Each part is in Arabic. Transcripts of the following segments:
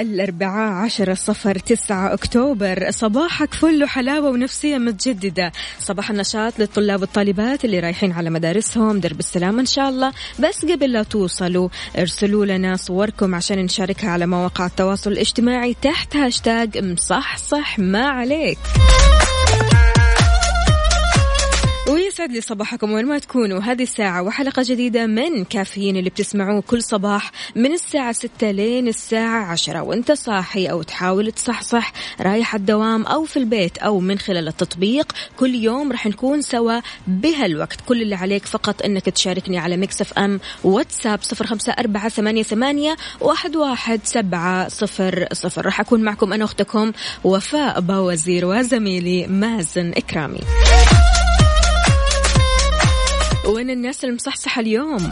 الأربعاء عشرة صفر تسعة أكتوبر. صباحك فل حلاوة ونفسية متجددة. صباح النشاط للطلاب والطالبات اللي رايحين على مدارسهم. درب السلام إن شاء الله. بس قبل لا توصلوا ارسلوا لنا صوركم عشان نشاركها على مواقع التواصل الاجتماعي تحت هاشتاج مصحصح ما عليك. ويسعد لي صباحكم وين ما تكونوا. هذه الساعة وحلقة جديدة من كافيين اللي بتسمعوه كل صباح من الساعة ستة لين الساعة عشرة. وانت صاحي أو تحاول تصحصح رايح الدوام أو في البيت أو من خلال التطبيق كل يوم رح نكون سوا بهالوقت. كل اللي عليك فقط إنك تشاركني على Mix FM واتساب صفر خمسة أربعة ثمانية, ثمانية واحد, واحد سبعة صفر صفر. راح أكون معكم أنا أختكم وفاء باوزير وزميلي مازن إكرامي. وين الناس المصحصحة اليوم؟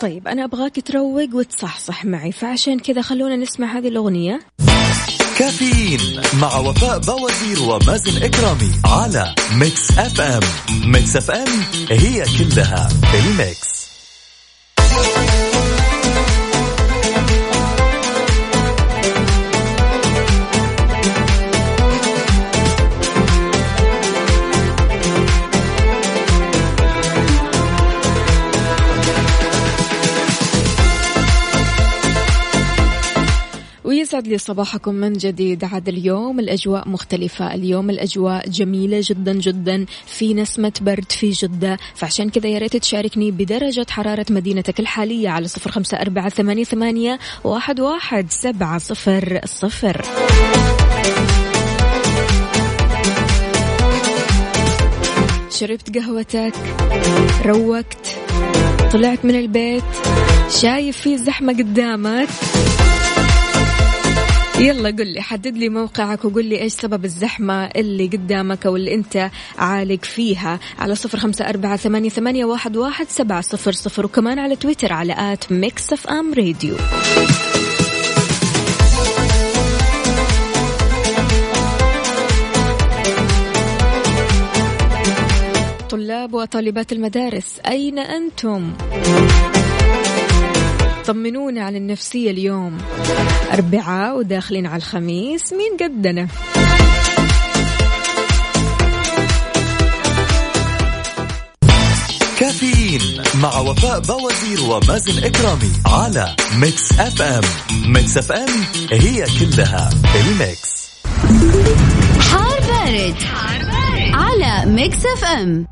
طيب أنا أبغاك تروق وتصحصح معي فعشان كذا خلونا نسمع هذه الأغنية. كافيين مع وفاء باوزير ومازن إكرامي على Mix FM. Mix FM هي كلها ال mix. ويسعد لي صباحكم من جديد. عاد اليوم الأجواء مختلفة. اليوم الأجواء جميلة جدا جدا. في نسمة برد في جدة. فعشان كذا يا ريت تشاركني بدرجة حرارة مدينتك الحالية على صفر خمسة أربعة ثمانية, ثمانية واحد, واحد سبعة صفر صفر. شربت قهوتك روقت طلعت من البيت شايف في زحمة قدامك. يلا قل لي حدد لي موقعك وقول لي إيش سبب الزحمة اللي قدامك أو اللي أنت عالق فيها. على صفر خمسة أربعة ثمانية, ثمانية واحد, واحد سبعة صفر صفر. وكمان على تويتر على at Mix FM Radio. طلاب وطالبات المدارس أين أنتم؟ طمنونا عن النفسية اليوم أربعاء وداخلين على الخميس مين قدنا؟ كافيين مع وفاء باوزير ومازن إكرامي على Mix FM Mix FM هي كلها ال mix حار بارد, حار بارد. على ميكس أف أم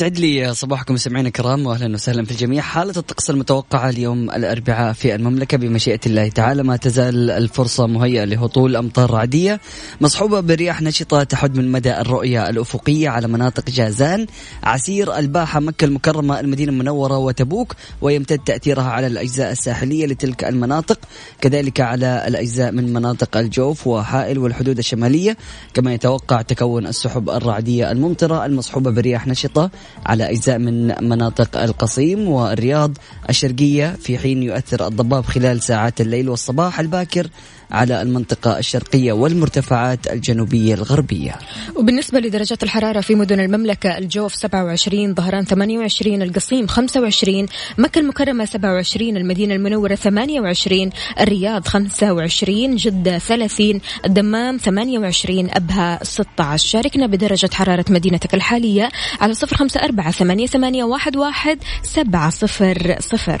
يسعد لي صباحكم سمعين الكرام واهلا وسهلا في الجميع. حالة الطقس المتوقعة اليوم الأربعاء في المملكة بمشيئة الله تعالى. ما تزال الفرصة مهيئة لهطول أمطار رعدية مصحوبة برياح نشطة تحد من مدى الرؤية الأفقية على مناطق جازان. عسير الباحة مكة المكرمة المدينة المنورة وتبوك ويمتد تأثيرها على الأجزاء الساحلية لتلك المناطق كذلك على الأجزاء من مناطق الجوف وحائل والحدود الشمالية. كما يتوقع تكون السحب الرعدية الممطرة المصحوبة برياح نشطة على أجزاء من مناطق القصيم والرياض الشرقية في حين يؤثر الضباب خلال ساعات الليل والصباح. الباكر على المنطقة الشرقية والمرتفعات الجنوبية الغربية. وبالنسبة لدرجات الحرارة في مدن المملكة الجوف 27 ظهران 28 القصيم 25 مكة المكرمة 27 المدينة المنورة 28 الرياض 25 جدة 30 الدمام 28 أبها 16 شاركنا بدرجة حرارة مدينتك الحالية على 054 88 11 700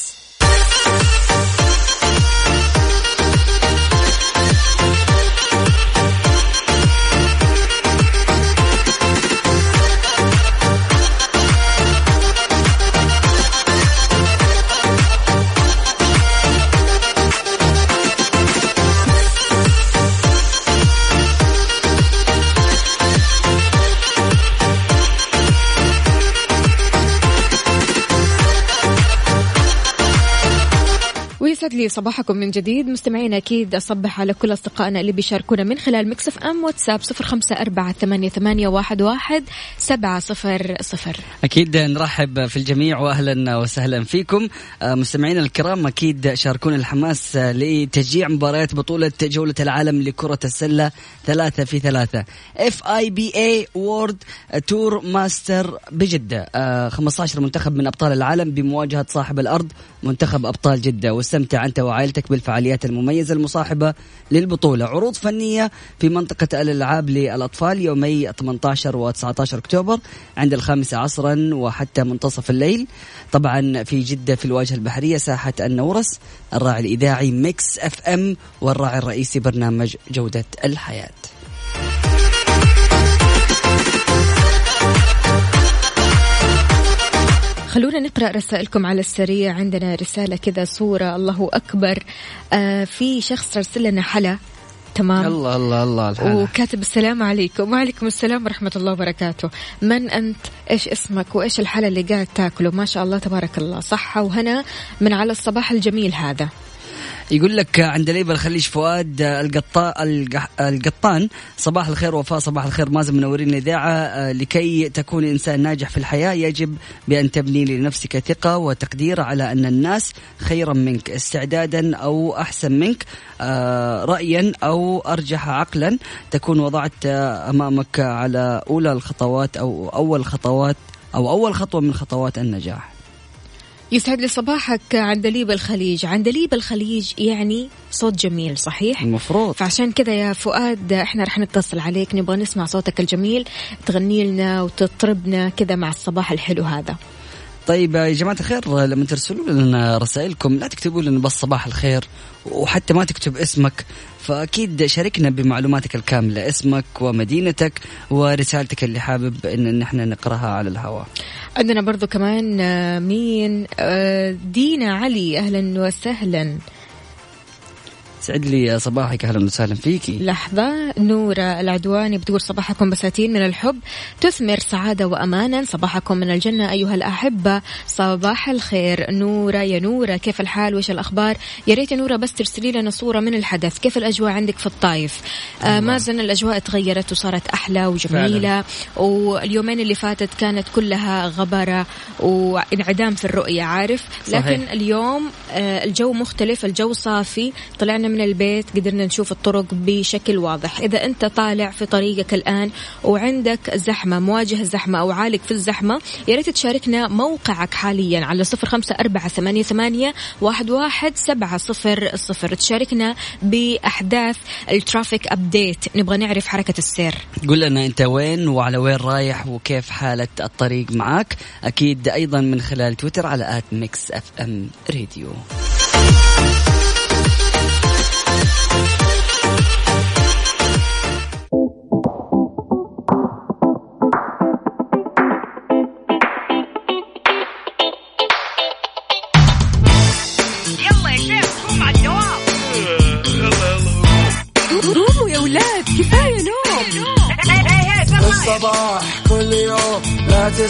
يسعد لي صباحكم من جديد. مستمعين أكيد أصبح على كل أصدقائنا اللي بيشاركونا من خلال Mix FM واتساب صفر خمسة أربعة ثمانية, ثمانية واحد, واحد سبعة صفر صفر. أكيد نرحب في الجميع وأهلا وسهلا فيكم. آه، مستمعينا الكرام أكيد شاركونا الحماس آه، لتشجيع مباريات بطولة جولة العالم لكرة السلة ثلاثة في ثلاثة. FIBA World Tour Master بجدة. 15 آه، منتخب من أبطال العالم بمواجهة صاحب الأرض منتخب أبطال جدة. واستمتع أنت وعائلتك بالفعاليات المميزة المصاحبة للبطولة. عروض فنية في منطقة الألعاب للأطفال يومي 18 و 19 أكتوبر عند الخامسة عصرا وحتى منتصف الليل. طبعا في جدة في الواجهة البحرية ساحة النورس الراعي الإذاعي Mix FM والراعي الرئيسي برنامج جودة الحياة. خلونا نقرأ رسائلكم على السريع. عندنا رسالة كذا صورة. الله أكبر. آه في شخص رسل لنا حلا. تمام؟ الله الله الله الحالة. وكاتب السلام عليكم. وعليكم السلام ورحمة الله وبركاته. من أنت؟ إيش اسمك؟ وإيش الحلا اللي قاعد تاكله؟ ما شاء الله تبارك الله. صحة وهنا من على الصباح الجميل هذا. يقول لك عند ليبل الخليج فؤاد القطا القطان صباح الخير وفاء صباح الخير. مازن منورين الاذاعه آه، لكي تكون إنسان ناجح في الحياة يجب بأن تبني لنفسك ثقة وتقدير على أن الناس خيرا منك استعدادا أو أحسن منك آه، رايا أو أرجح عقلا. تكون وضعت أمامك على أولى الخطوات أو أول خطوات أو أول خطوة من خطوات النجاح. يسعد لي صباحك عندليب الخليج. عندليب الخليج يعني صوت جميل صحيح؟ المفروض. فعشان كذا يا فؤاد إحنا رح نتصل عليك نبغى نسمع صوتك الجميل تغني لنا وتطربنا كذا مع الصباح الحلو هذا. طيب يا جماعة الخير لما ترسلوا لنا رسائلكم لا تكتبوا لنا بس صباح الخير وحتى ما تكتب اسمك فأكيد شاركنا بمعلوماتك الكاملة اسمك ومدينتك ورسالتك اللي حابب إن نحن نقرأها على الهواء. عندنا برضو كمان آه، مين؟ آه، دينا علي أهلا وسهلا. سعد لي صباحك أهلا وسهلا فيكي لحظة نورة العدواني بتقول صباحكم بساتين من الحب. تثمر سعادة وأمانا صباحكم من الجنة أيها الأحبة. صباح الخير نورة يا نورة كيف الحال؟ وش الأخبار؟ يا ريت يا نورة بس ترسلي لنا صورة من الحدث. كيف الأجواء عندك في الطايف؟ آه مازن الأجواء تغيرت وصارت أحلى وجميلة. فعلا. واليومين اللي فاتت كانت كلها غبرة وانعدام في الرؤية عارف؟ صحيح. لكن اليوم آه الجو مختلف الجو صافي طلعنا من البيت قدرنا نشوف الطرق بشكل واضح. إذا أنت طالع في طريقك الآن وعندك زحمة مواجه الزحمة أو عالق في الزحمة يا ريت تشاركنا موقعك حاليا على صفر خمسة أربعة ثمانية, ثمانية واحد, واحد سبعة صفر صفر. تشاركنا بأحداث ال traffic update نبغى نعرف حركة السير. قول لنا أنت وين وعلى وين رايح وكيف حالة الطريق معك. أكيد أيضا من خلال تويتر على at Mix FM Radio.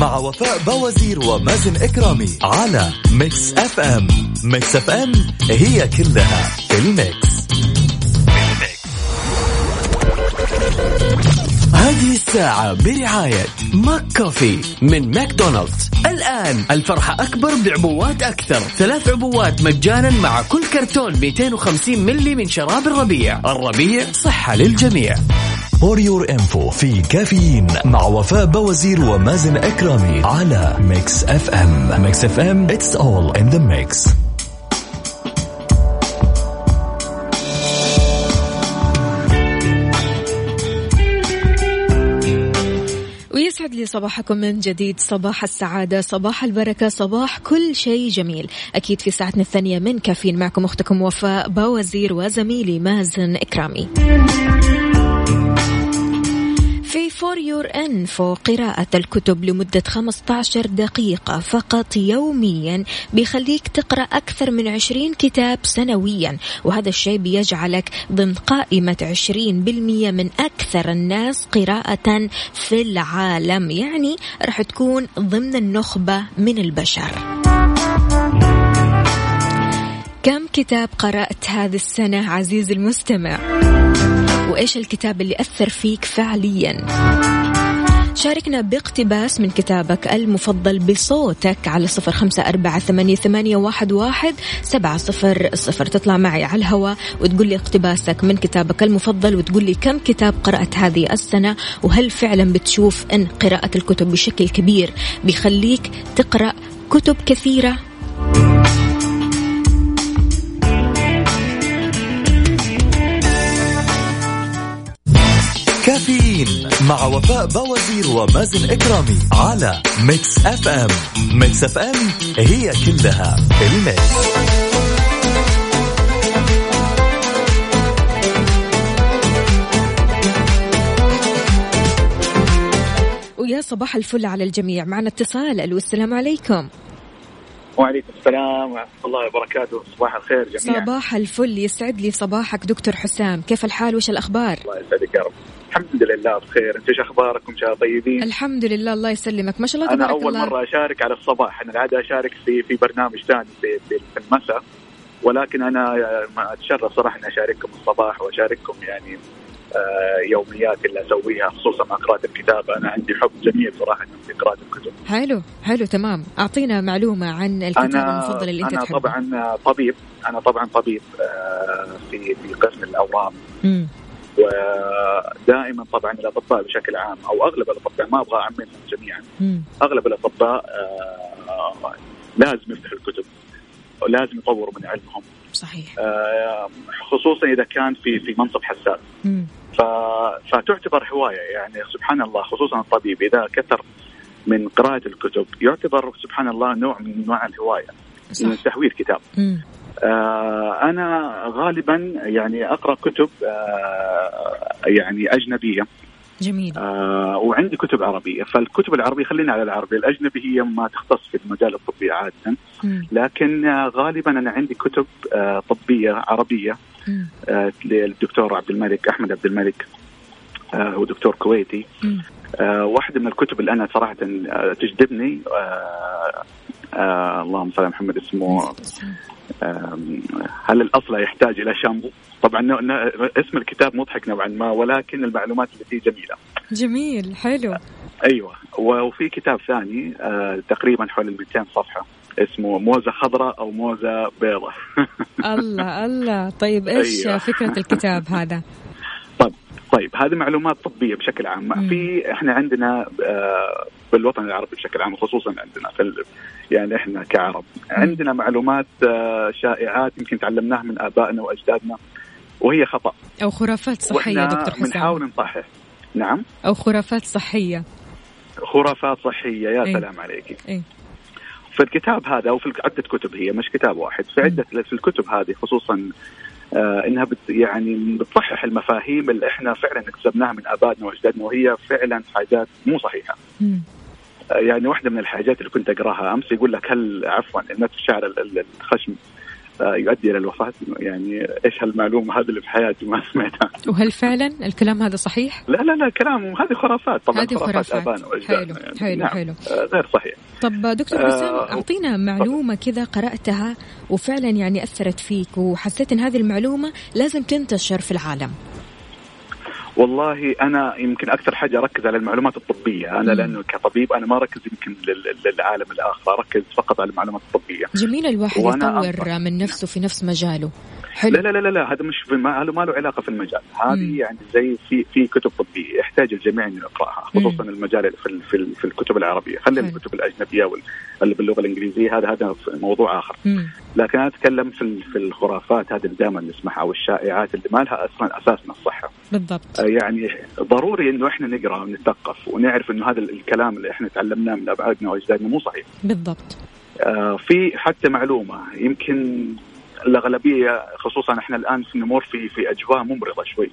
مع وفاء بوازير ومازن إكرامي على Mix FM Mix FM هي كلها في ال mix. هذه الساعة برعاية ماك كوفي من ماكدونالدز. الآن الفرحة أكبر بعبوات أكثر. ثلاث عبوات مجانا مع كل كرتون 250 ملي من شراب الربيع. الربيع صحة للجميع. for your info في كافيين مع وفاء بوازير ومازن إكرامي على Mix FM Mix FM it's all in the mix ويسعد لي صباحكم من جديد. صباح السعادة صباح البركة صباح كل شيء جميل. أكيد في ساعتنا الثانية من كافيين معكم أختكم وفاء باوزير وزميلي مازن إكرامي. في فور يور انفو قراءة الكتب لمدة 15 دقيقة فقط يوميا بيخليك تقرأ أكثر من 20 كتاب سنويا. وهذا الشيء بيجعلك ضمن قائمة 20% من أكثر الناس قراءة في العالم. يعني راح تكون ضمن النخبة من البشر. كم كتاب قرأت هذه السنة عزيزي المستمع؟ وإيش الكتاب اللي أثر فيك فعليا؟ شاركنا باقتباس من كتابك المفضل بصوتك على صفر خمسة أربعة ثمانية, واحد سبعة صفر صفر. تطلع معي على الهواء وتقول لي اقتباسك من كتابك المفضل وتقول لي كم كتاب قرأت هذه السنة؟ وهل فعلا بتشوف أن قراءة الكتب بشكل كبير بيخليك تقرأ كتب كثيرة؟ مع وفاء بوازير ومازن إكرامي على Mix FM Mix FM هي كلها في ال mix. ويا صباح الفل على الجميع. معنا اتصال. ألو السلام عليكم. وعليكم السلام ورحمة الله وبركاته. صباح الخير جميعا. صباح الفل. يسعد لي صباحك دكتور حسام. كيف الحال؟ وش الأخبار؟ الله يسعدك يا رب. الحمد لله بخير. انت إيش أخباركم شباب طيبين؟ الحمد لله الله يسلمك. ما شاء الله أنا تبارك أول الله. مرة أشارك على الصباح. أنا العادة أشارك في في برنامج ثاني في, في, المساء. ولكن أنا ما أتشرف صراحة إني أشارككم الصباح وأشارككم يعني آه، يوميات اللي أسويها خصوصا مع قراءة الكتاب. أنا عندي حب جميل صراحة في قراءة الكتب. حلو حلو تمام. أعطينا معلومة عن الكتاب أنا المفضل اللي أنت أنا تحبه. طبعا طبيب. أنا طبعا طبيب آه، في في قسم الأورام. ودائما طبعا الأطباء بشكل عام أو أغلب الأطباء ما أبغى اعممهم جميعا. أغلب الأطباء آه، لازم يفتحوا الكتب ولازم يطوروا من علمهم صحيح آه، خصوصا إذا كان في في منصب حساس. ف- فتعتبر هواية يعني سبحان الله خصوصا الطبيب إذا كثر من قراءة الكتب يعتبر سبحان الله نوع من أنواع الهواية من صح تحويل كتاب مم. آه، أنا غالبا يعني أقرأ كتب آه، يعني أجنبية جميل آه، وعندي كتب عربية فالكتب العربية خلينا على العربي الأجنبي هي ما تختص في المجال الطبي عادة مم. لكن آه، غالبا أنا عندي كتب آه، طبية عربية مم. آه، للدكتور عبد الملك أحمد عبد الملك آه، هو دكتور كويتي مم. آه، واحدة من الكتب اللي أنا صراحة آه، تجذبني آه، آه، اللهم صل على محمد اسمه هل الأصل يحتاج إلى شامبو؟ طبعا اسم الكتاب مضحك نوعا ما ولكن المعلومات اللي فيه جميلة جميل حلو أيوه وفي كتاب ثاني آه تقريبا حول ال 200 صفحة اسمه موزة خضراء أو موزة بيضاء الله الله طيب إيش أيوة. فكرة الكتاب هذا؟ طيب طيب هذه معلومات طبية بشكل عام. في إحنا عندنا آه بالوطن العربي بشكل عام خصوصا عندنا في يعني إحنا كعرب. عندنا معلومات آه شائعات يمكن تعلمناها من آبائنا وأجدادنا وهي خطأ. أو خرافات وإحنا دكتور حسام. بنحاول نصحح نعم. أو خرافات صحية. خرافات صحية يا إيه. سلام عليك. إيه. في الكتاب هذا وفي عدة كتب هي مش كتاب واحد في عدة في الكتب هذه خصوصا آه إنها بت يعني بتصحح المفاهيم اللي إحنا فعلا اكتسبناها من آبائنا وأجدادنا وهي فعلا حاجات مو صحيحة. يعني واحدة من الحاجات اللي كنت أقراها أمس يقول لك هل عفوا نتف شعر ال- ال- الخشم آه يؤدي إلى الوفاة يعني إيش هالمعلومة هذه اللي في حياتي ما سمعتها وهل فعلا الكلام هذا صحيح؟ لا لا لا كلام هذه خرافات طبعا هذه خرافات. واجدادنا حلو، يعني. حلو، نعم. حلو. آه غير صحيح طب دكتور آه، حسام اعطينا معلومة كذا قرأتها وفعلا يعني أثرت فيك وحسيت إن هذه المعلومة لازم تنتشر في العالم. والله أنا يمكن أكثر حاجة أركز على المعلومات الطبية أنا مم. لأنه كطبيب أنا ما أركز يمكن لل- للعالم الآخر أركز فقط على المعلومات الطبية جميل الواحد يطور. من نفسه في نفس مجاله. حلو. لا لا لا لا, لا هذا مش في ما له ما له علاقة في المجال مم. هذه يعني زي في في كتب طبية يحتاج الجميع إنه يقرأها خصوصا المجال في ال- في, ال- في الكتب العربية خلينا حلو. الكتب الأجنبية وال- اللي باللغة الإنجليزية هذا هذا موضوع آخر مم. لكن أنا أتكلم في ال- في الخرافات هذه اللي دائما نسمعها أو الشائعات اللي ما لها أصلا أساس من الصحة بالضبط. يعني ضروري إنه إحنا نقرأ ونتثقف ونعرف إنه هذا الكلام اللي إحنا تعلمناه من ابائنا وأجدادنا مو صحيح. بالضبط. آه في حتى معلومة يمكن الأغلبية خصوصا إحنا الآن نمر في في أجواء ممرضة شوية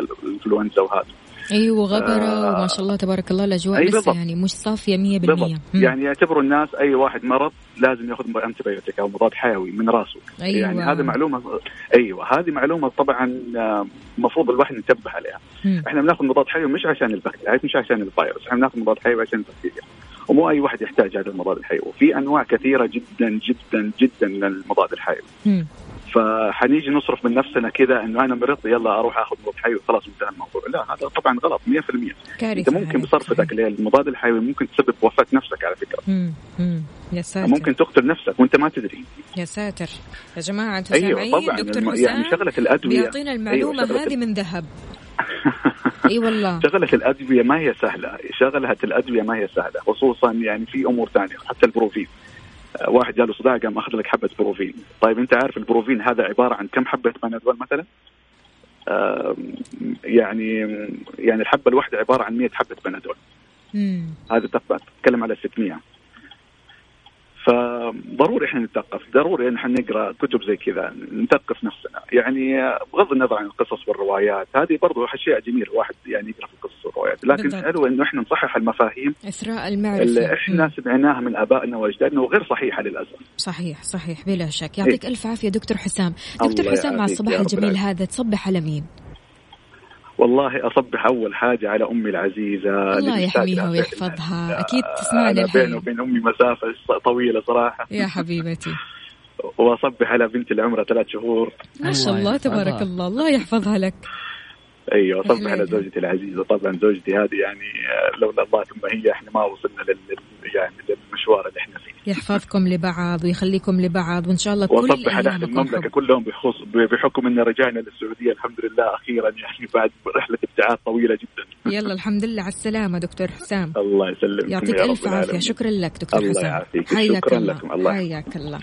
الإنفلونزا وهذا أيوه غبرة آه. وما شاء الله تبارك الله الأجواء أي لسه. يعني مش صافية 100% بالضبط مم. يعني يعتبروا الناس أي واحد مرض لازم ياخذ انتبيوتيك أو مضاد حيوي من راسه أيوة. يعني هذه معلومه أيوه هذه معلومة طبعا المفروض الواحد ينتبه عليها مم. إحنا بناخذ مضاد حيوي مش عشان البكتيريا مش عشان الفيروس إحنا بناخذ مضاد حيوي عشان البكتيريا ومو أي واحد يحتاج هذا المضاد الحيوي وفي أنواع كثيرة جدا جدا جدا من المضاد الحيوي. فحنيجي نصرف من نفسنا كذا إنه أنا مرضت يلا أروح آخذ مضاد حيوي خلاص انتهى الموضوع. لا هذا طبعا غلط 100% كارثة انت ممكن هذه. بصرفتك للمضاد الحيوي ممكن تسبب وفاة نفسك على فكرة. مم. مم. يا ساتر. ممكن تقتل نفسك وأنت ما تدري. يا ساتر. يا جماعة أنتم سامعين؟ طبعا. دكتور الم- يعني شغلة الأدوية. بيعطينا المعلومة أيوة، شغلة هذه من ذهب. أي والله. شغلة الأدوية ما هي سهلة. شغلة الأدوية ما هي سهلة خصوصا يعني في أمور ثانية حتى البروفين. واحد جاله صداع قام أخذ لك حبة بروفين. طيب أنت عارف البروفين هذا عبارة عن كم حبة بنادول مثلا؟ يعني يعني الحبة الواحدة عبارة عن 100 حبة بنادول. هذا تقبل تتكلم على 600 فضروري إحنا نتثقف ضروري إن إحنا نقرأ كتب زي كذا نثقف نفسنا. يعني بغض النظر عن القصص والروايات هذه برضو أشياء جميلة الواحد يعني يقرأ في القصص والروايات. لكن بالضبط. حلو إنه إحنا نصحح المفاهيم إثراء المعرفة. اللي إحنا. سمعناها من آبائنا وأجدادنا وغير صحيحة للأسف. صحيح صحيح بلا شك. يعطيك ألف عافية دكتور حسام. دكتور حسام مع الصباح الجميل. هذا تصبح على مين والله أصبح أول حاجة على أمي العزيزة الله يحميها لها ويحفظها. أكيد تسمعنا أنا الحين. بيني وبين أمي مسافة طويلة صراحة. يا حبيبتي. وأصبح على بنتي اللي عمرها ثلاث شهور. ما شاء الله. تبارك الله. الله يحفظها لك. أيوه أهلاً. صبح على زوجتي العزيزة طبعا زوجتي هذه يعني آه، لولا الله ثم هي إحنا ما وصلنا لل يعني للمشوار اللي إحنا فيه يحفظكم لبعض ويخليكم لبعض وإن شاء الله كل وصبح على أهل المملكة كلهم بخص بحكم إن رجعنا للسعودية الحمد لله أخيرا يعني بعد رحلة ابتعاث طويلة جدا يلا الحمد لله على السلامة دكتور حسام الله يسلمكم يعطيك عافية العالمين. شكرا لك دكتور الله حسام يعافيك. حياك شكراً الله لكم. الله حياك الله.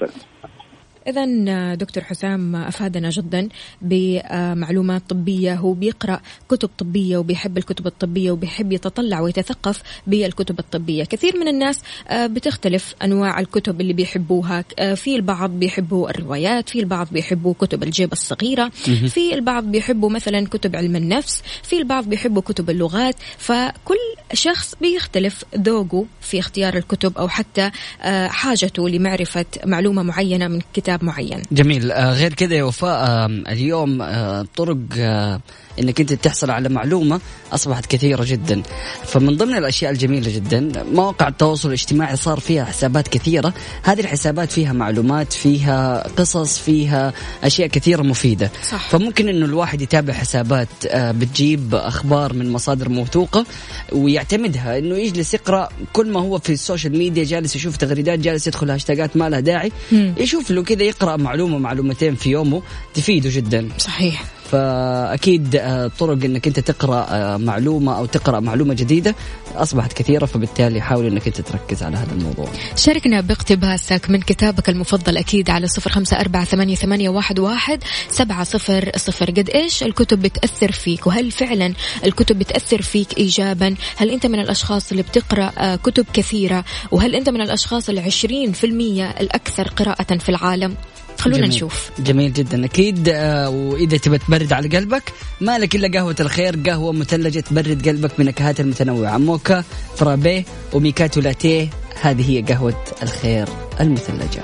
إذا دكتور حسام أفادنا جدا بمعلومات طبية. هو بيقرأ كتب طبية وبيحب الكتب الطبية وبيحب يتطلع ويتثقف بالكتب الطبية. كثير من الناس آه، بتختلف أنواع الكتب اللي بيحبوها. آه، في البعض بيحبوا الروايات في البعض بيحبوا كتب الجيب الصغيرة في البعض بيحبوا مثلا كتب علم النفس في البعض بيحبوا كتب اللغات. فكل شخص بيختلف ذوقه في اختيار الكتب أو حتى آه، حاجته لمعرفة معلومة معينة من كتاب كتاب معين. جميل. آه غير كذا يا وفاء اليوم آه طرق آه إنك أنت تحصل على معلومة أصبحت كثيرة جدا. فمن ضمن الأشياء الجميلة جدا مواقع التواصل الاجتماعي صار فيها حسابات كثيرة. هذه الحسابات فيها معلومات فيها قصص فيها أشياء كثيرة مفيدة. صح. فممكن إنه الواحد يتابع حسابات آه بتجيب أخبار من مصادر موثوقة ويعتمدها. إنه يجلس يقرأ كل ما هو في السوشيال ميديا جالس يشوف تغريدات جالس يدخل هاشتاجات ما لها داعي. مم. يشوف له كذا يقرأ معلومة معلومتين في يومه. تفيده جدا. صحيح. فأكيد آه، طرق إنك أنت تقرأ آه، معلومة أو تقرأ معلومة جديدة أصبحت كثيرة فبالتالي حاول إنك أنت تركز على هذا الموضوع. شاركنا باقتباسك من كتابك المفضل أكيد على صفر خمسة أربعة ثمانية, ثمانية واحد, واحد سبعة صفر صفر. قد إيش الكتب بتأثر فيك؟ وهل فعلا الكتب بتأثر فيك إيجابا؟ هل أنت من الأشخاص اللي بتقرأ آه، كتب كثيرة؟ وهل أنت من الأشخاص العشرين في المية الأكثر قراءة في العالم؟ خلونا جميل. نشوف. جميل جدا. أكيد آه، وإذا تبى تبرد على قلبك ما لك إلا قهوة الخير قهوة مثلجه تبرد قلبك بنكهات المتنوعة. موكا فرابيه وميكاتو لاتيه هذه هي قهوة الخير المثلجة.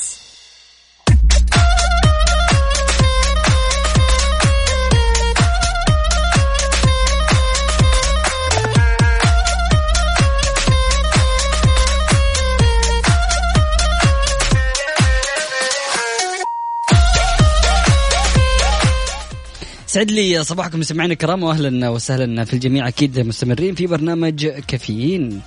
سعد لي صباحكم مستمعينا الكرام واهلا وسهلا في الجميع. أكيد مستمرين في برنامج كافيين.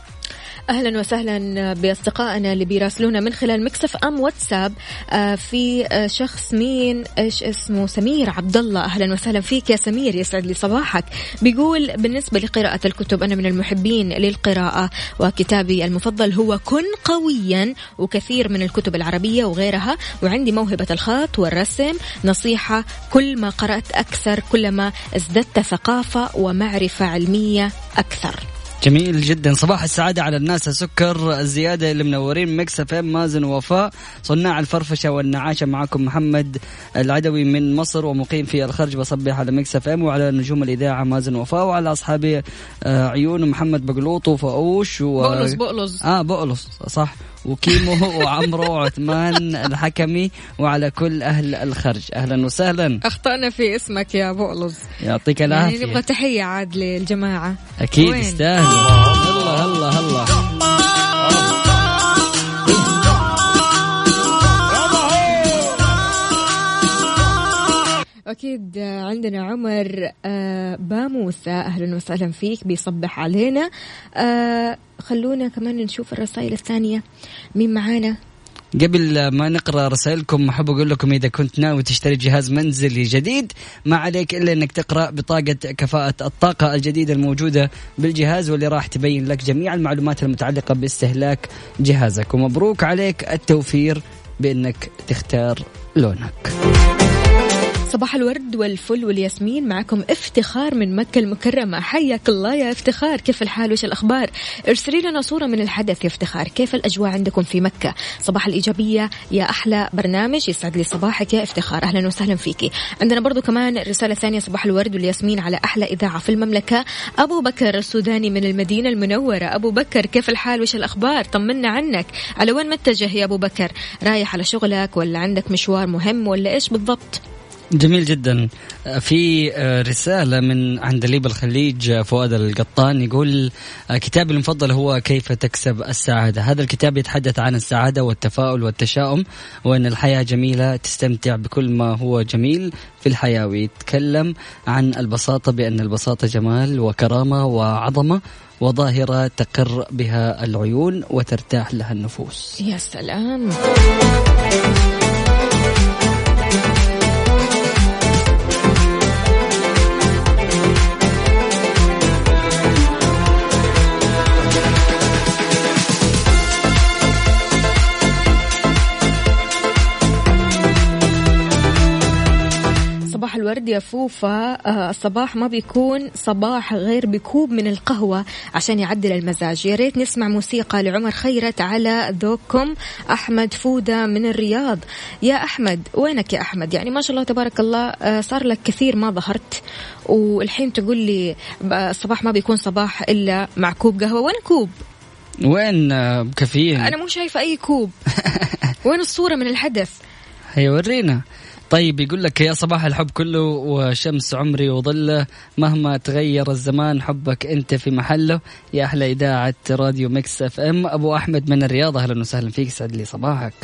أهلا وسهلا بأصدقائنا اللي بيراسلونا من خلال مكسف أم واتساب. آه، في آه، شخص مين؟ إيش اسمه؟ سمير عبد الله أهلا وسهلا فيك يا سمير يسعد لي صباحك. بيقول بالنسبة لقراءة الكتب أنا من المحبين للقراءة وكتابي المفضل هو كن قويا وكثير من الكتب العربية وغيرها. وعندي موهبة الخط والرسم. نصيحة كل ما قرأت أكثر كلما ازددت ثقافة ومعرفة علمية أكثر. جميل جدا. صباح السعادة على الناس. السكر الزيادة اللي منورين Mix FM مازن ووفاء. صناع الفرفشة والنعاشة معكم محمد العدوي من مصر ومقيم في الخرج. بصبح على Mix FM وعلى نجوم الإذاعة مازن ووفاء وعلى أصحابي آه، عيون محمد بقلوط وفاوش و... بقلص بقلص آه بقلص صح. وكيمو وعمرو وعثمان الحكمي وعلى كل أهل الخرج. أهلا وسهلا. أخطأنا في اسمك يا بقلص يعطيك يعني العافية. نبغى تحية عاد للجماعة. أكيد؟ يستاهل هلا هلا هلا أكيد عندنا عمر آه، باموسة أهلا وسهلا فيك بيصبح علينا. آه، خلونا كمان نشوف الرسائل الثانية. مين معانا؟ قبل ما نقرأ رسائلكم أحب أقول لكم إذا كنت ناوي تشتري جهاز منزلي جديد ما عليك إلا إنك تقرأ بطاقة كفاءة الطاقة الجديدة الموجودة بالجهاز واللي راح تبين لك جميع المعلومات المتعلقة باستهلاك جهازك. ومبروك عليك التوفير بإنك تختار لونك. صباح الورد والفل والياسمين. معكم افتخار من مكة المكرمة. حياك الله يا افتخار. كيف الحال؟ وش الأخبار؟ ارسلي لنا صورة من الحدث يا افتخار. كيف الأجواء عندكم في مكة؟ صباح الإيجابية يا أحلى برنامج يسعد لي صباحك يا افتخار. أهلا وسهلا فيكي عندنا برضو كمان رسالة ثانية. صباح الورد والياسمين على أحلى إذاعة في المملكة. أبو بكر السوداني من المدينة المنورة. أبو بكر كيف الحال؟ وش الأخبار؟ طمنا عنك. على وين متجه يا أبو بكر؟ رايح على شغلك ولا عندك مشوار مهم ولا إيش بالضبط؟ جميل جدا. في رسالة من عندليب الخليج فؤاد القطان يقول كتابي المفضل هو كيف تكسب السعادة؟ هذا الكتاب يتحدث عن السعادة والتفاؤل والتشاؤم وأن الحياة جميلة تستمتع بكل ما هو جميل في الحياة ويتكلم عن البساطة بأن البساطة جمال وكرامة وعظمة وظاهرة تقر بها العيون وترتاح لها النفوس. يا سلام. يا فوفا آه، الصباح ما بيكون صباح غير بكوب من القهوة عشان يعدل المزاج. يا ريت نسمع موسيقى لعمر خيرت على ذوقكم. أحمد فودة من الرياض. يا أحمد وينك يا أحمد؟ يعني ما شاء الله تبارك الله آه، صار لك كثير ما ظهرت والحين تقول لي الصباح ما بيكون صباح إلا مع كوب قهوة. وين كوب؟ وين؟ آه، كافيين أنا مو شايفة أي كوب. وين الصورة من الحدث هي ورينا. طيب يقول لك يا صباح الحب كله وشمس عمري وظله مهما تغير الزمان حبك أنت في محله. يا أحلى إذاعة راديو Mix FM أبو أحمد من الرياض أهلا وسهلا فيك سعد لي صباحك.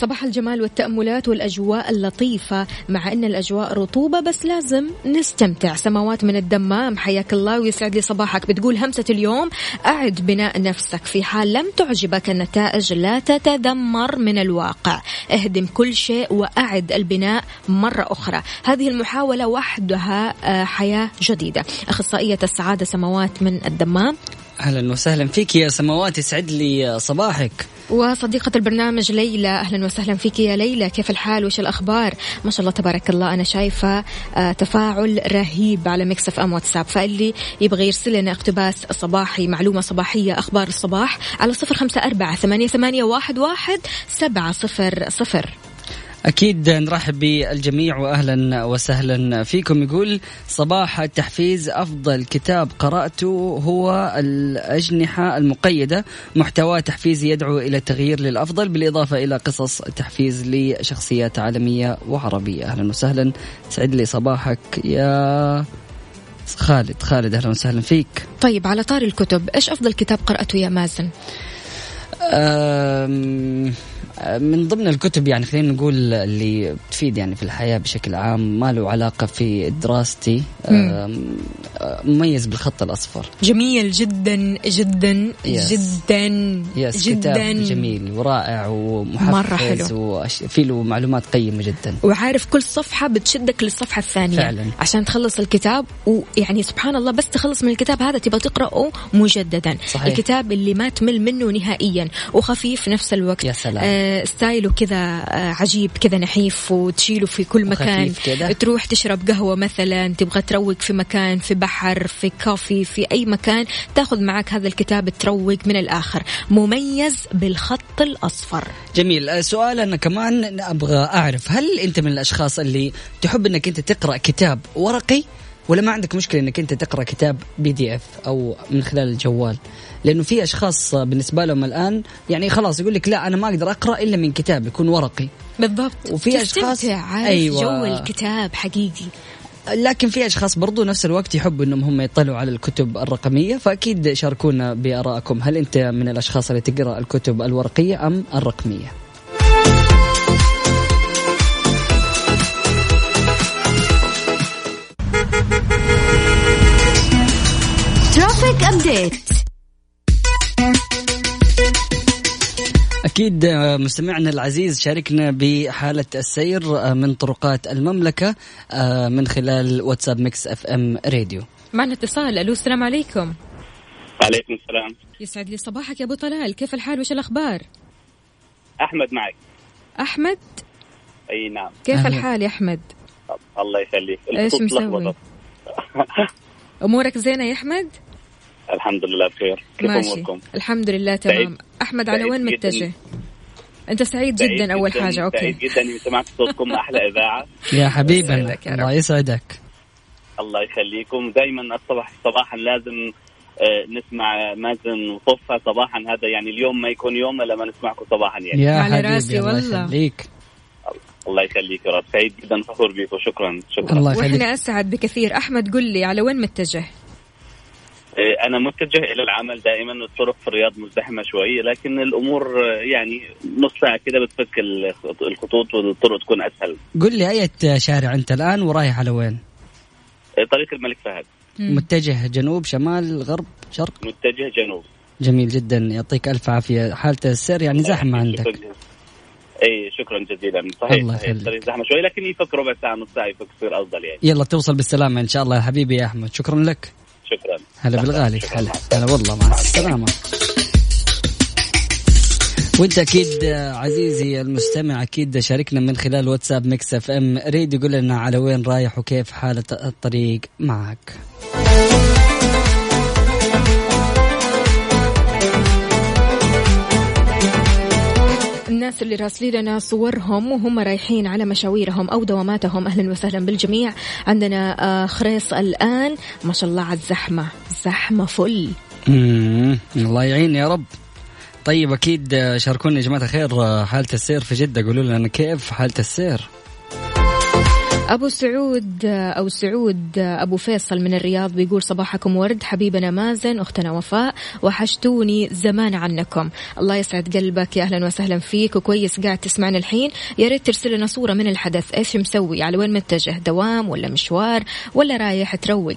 صباح الجمال والتأملات والأجواء اللطيفة. مع أن الأجواء رطوبة بس لازم نستمتع. سماوات من الدمام حياك الله ويسعد لي صباحك. بتقول همسة اليوم أعد بناء نفسك في حال لم تعجبك. النتائج لا تتذمر من الواقع. اهدم كل شيء وأعد البناء مرة أخرى. هذه المحاولة وحدها آه، حياة جديدة. أخصائية السعادة سماوات من الدمام. أهلا وسهلا فيك يا سماوات. يسعد لي صباحك. وصديقة البرنامج ليلى أهلا وسهلا فيك يا ليلى. كيف الحال؟ وش الأخبار؟ ما شاء الله تبارك الله. أنا شايفة آه، تفاعل رهيب على ميكس إم واتساب. فاللي يبغى يرسل لنا اقتباس صباحي معلومة صباحية أخبار الصباح على صفر خمسة أربعة ثمانية, ثمانية واحد, واحد سبعة صفر صفر. أكيد نرحب بالجميع وأهلا وسهلا فيكم. يقول صباح التحفيز أفضل كتاب قرأته هو الأجنحة المقيدة. محتوى تحفيزي يدعو إلى التغيير للأفضل بالإضافة إلى قصص تحفيز لشخصيات عالمية وعربية. أهلا وسهلا. سعد لي صباحك يا خالد. خالد أهلا وسهلا فيك. طيب على طاري الكتب إيش أفضل كتاب قرأته يا مازن؟ من ضمن الكتب يعني خلينا نقول اللي تفيد يعني في الحياة بشكل عام ما له علاقة في دراستي مميز بالخط الأصفر جميل جدا جدا yes. جدا yes جدا كتاب جميل ورائع ومحفز مرة حلو. وفي له معلومات قيمة جدا وعارف كل صفحة بتشدك للصفحة الثانية فعلا. عشان تخلص الكتاب ويعني سبحان الله بس تخلص من الكتاب هذا تبغى تقرأه مجددا صحيح. الكتاب اللي ما تمل منه نهائيا وخفيف في نفس الوقت يا سلام. آه ستايله كذا آه عجيب كذا نحيف وتشيله في كل مكان. تروح تشرب قهوة مثلا تبغى تروق في مكان في بحر في كافي في أي مكان تاخذ معك هذا الكتاب تروق من الآخر. مميز بالخط الأصفر. جميل. آه، سؤال أنا كمان أبغى أعرف هل أنت من الأشخاص اللي تحب أنك أنت تقرأ كتاب ورقي؟ ولا ما عندك مشكلة أنك أنت تقرأ كتاب PDF أو من خلال الجوال؟ لأنه في أشخاص بالنسبة لهم الآن يعني خلاص يقول لك لا أنا ما أقدر أقرأ إلا من كتاب يكون ورقي. بالضبط. وفي عارف أيوة. جو الكتاب حقيقي. لكن في أشخاص برضو نفس الوقت يحبوا إنهم هم يطلعوا على الكتب الرقمية فأكيد شاركونا بآرائكم. هل أنت من الأشخاص اللي تقرأ الكتب الورقية أم الرقمية؟ traffic update أكيد آه، مستمعنا العزيز شاركنا بحالة السير آه، من طرقات المملكة آه، من خلال واتساب Mix FM Radio. معنا اتصال. ألو السلام عليكم. عليكم السلام. يسعد لي صباحك يا أبو طلال. كيف الحال؟ وش الأخبار؟ أحمد معك. أحمد؟ أي نعم. كيف أهلا. الحال يا أحمد؟ الله يخليك. إيش مسوي. أمورك زينة يا أحمد؟ الحمد لله بخير. كيف ماشي. أموركم؟ الحمد لله تمام. سعيد- أحمد على وين جداً. متجه؟ أنت سعيد سعيد جدا أول حاجة أوكي. سعيد جدا. اني سمعت صوتكم أحلى إذاعة. يا رب. الله يسعدك. الله يخليكم. دائما الصباح صباحا لازم آه، نسمع مازن وطفة صباحا هذا يعني اليوم ما يكون يوم إلا ما نسمعكم صباحا يعني. يا على حبيبي راسي الله والله. يخليك. الله يخليك يا رب. سعيد جدا فخور بكم شكرا شكرا. الله يخليك. وإحنا أسعد بكثير. أحمد قل لي على وين متجه؟ أنا متجه إلى العمل دائما الطرق في الرياض مزدحمة شوي لكن الأمور آه، يعني نص ساعة كده بتفك الخط- الخطوط والطرق تكون أسهل. قل لي أي شارع أنت الآن ورايح على وين؟ آه، طريق الملك فهد. متجه جنوب شمال غرب شرق؟ متجه جنوب. جميل جدا يعطيك ألف عافية. حالة السير يعني زحمة عندك. اي شكرا جزيلا. صحيح الله صحيح زحمة شوي لكن يفك ربع ساعة نص ساعة يفك يصير أفضل يعني. يلا توصل بالسلامة إن شاء الله يا حبيبي يا أحمد. شكرا لك. شكرا. هلا بالغالي. هلا. هلا والله مع السلامة. وانت أكيد عزيزي المستمع أكيد شاركنا من خلال واتساب Mix FM. ريد يقول لنا على وين رايح وكيف حالة الطريق معك. الناس اللي راسلين لنا صورهم وهم رايحين على مشاويرهم أو دواماتهم. أهلا وسهلا بالجميع. عندنا آه، خريص الآن. ما شاء الله على الزحمة. زحمة فل. الله يعين يا رب. طيب أكيد شاركونا يا جماعة الخير حالة السير في جدة. قولوا لنا كيف حالة السير؟ أبو سعود أو سعود أبو فيصل من الرياض بيقول صباحكم ورد حبيبنا مازن أختنا وفاء وحشتوني زمان عنكم. الله يسعد قلبك يا أهلا وسهلا فيك وكويس قاعد تسمعنا الحين. يا ريت ترسل لنا صورة من الحدث إيش مسوي؟ على وين متجه؟ دوام ولا مشوار ولا رايح تروق؟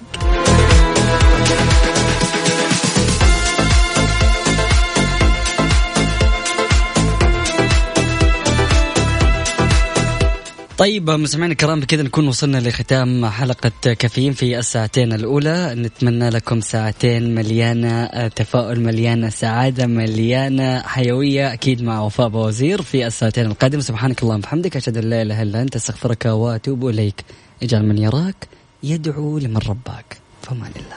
طيب مستمعينا الكرام بكذا نكون وصلنا لختام حلقة كافيين في الساعتين الأولى. نتمنى لكم ساعتين مليانة تفاؤل مليانة سعادة مليانة حيوية أكيد مع وفاء بوزير في الساعتين القادمة. سبحانك اللهم وبحمدك أشهد أن لا إله إلا أنت أستغفرك وأتوب إليك. اجعل من يراك يدعو لمن رباك. فمان الله.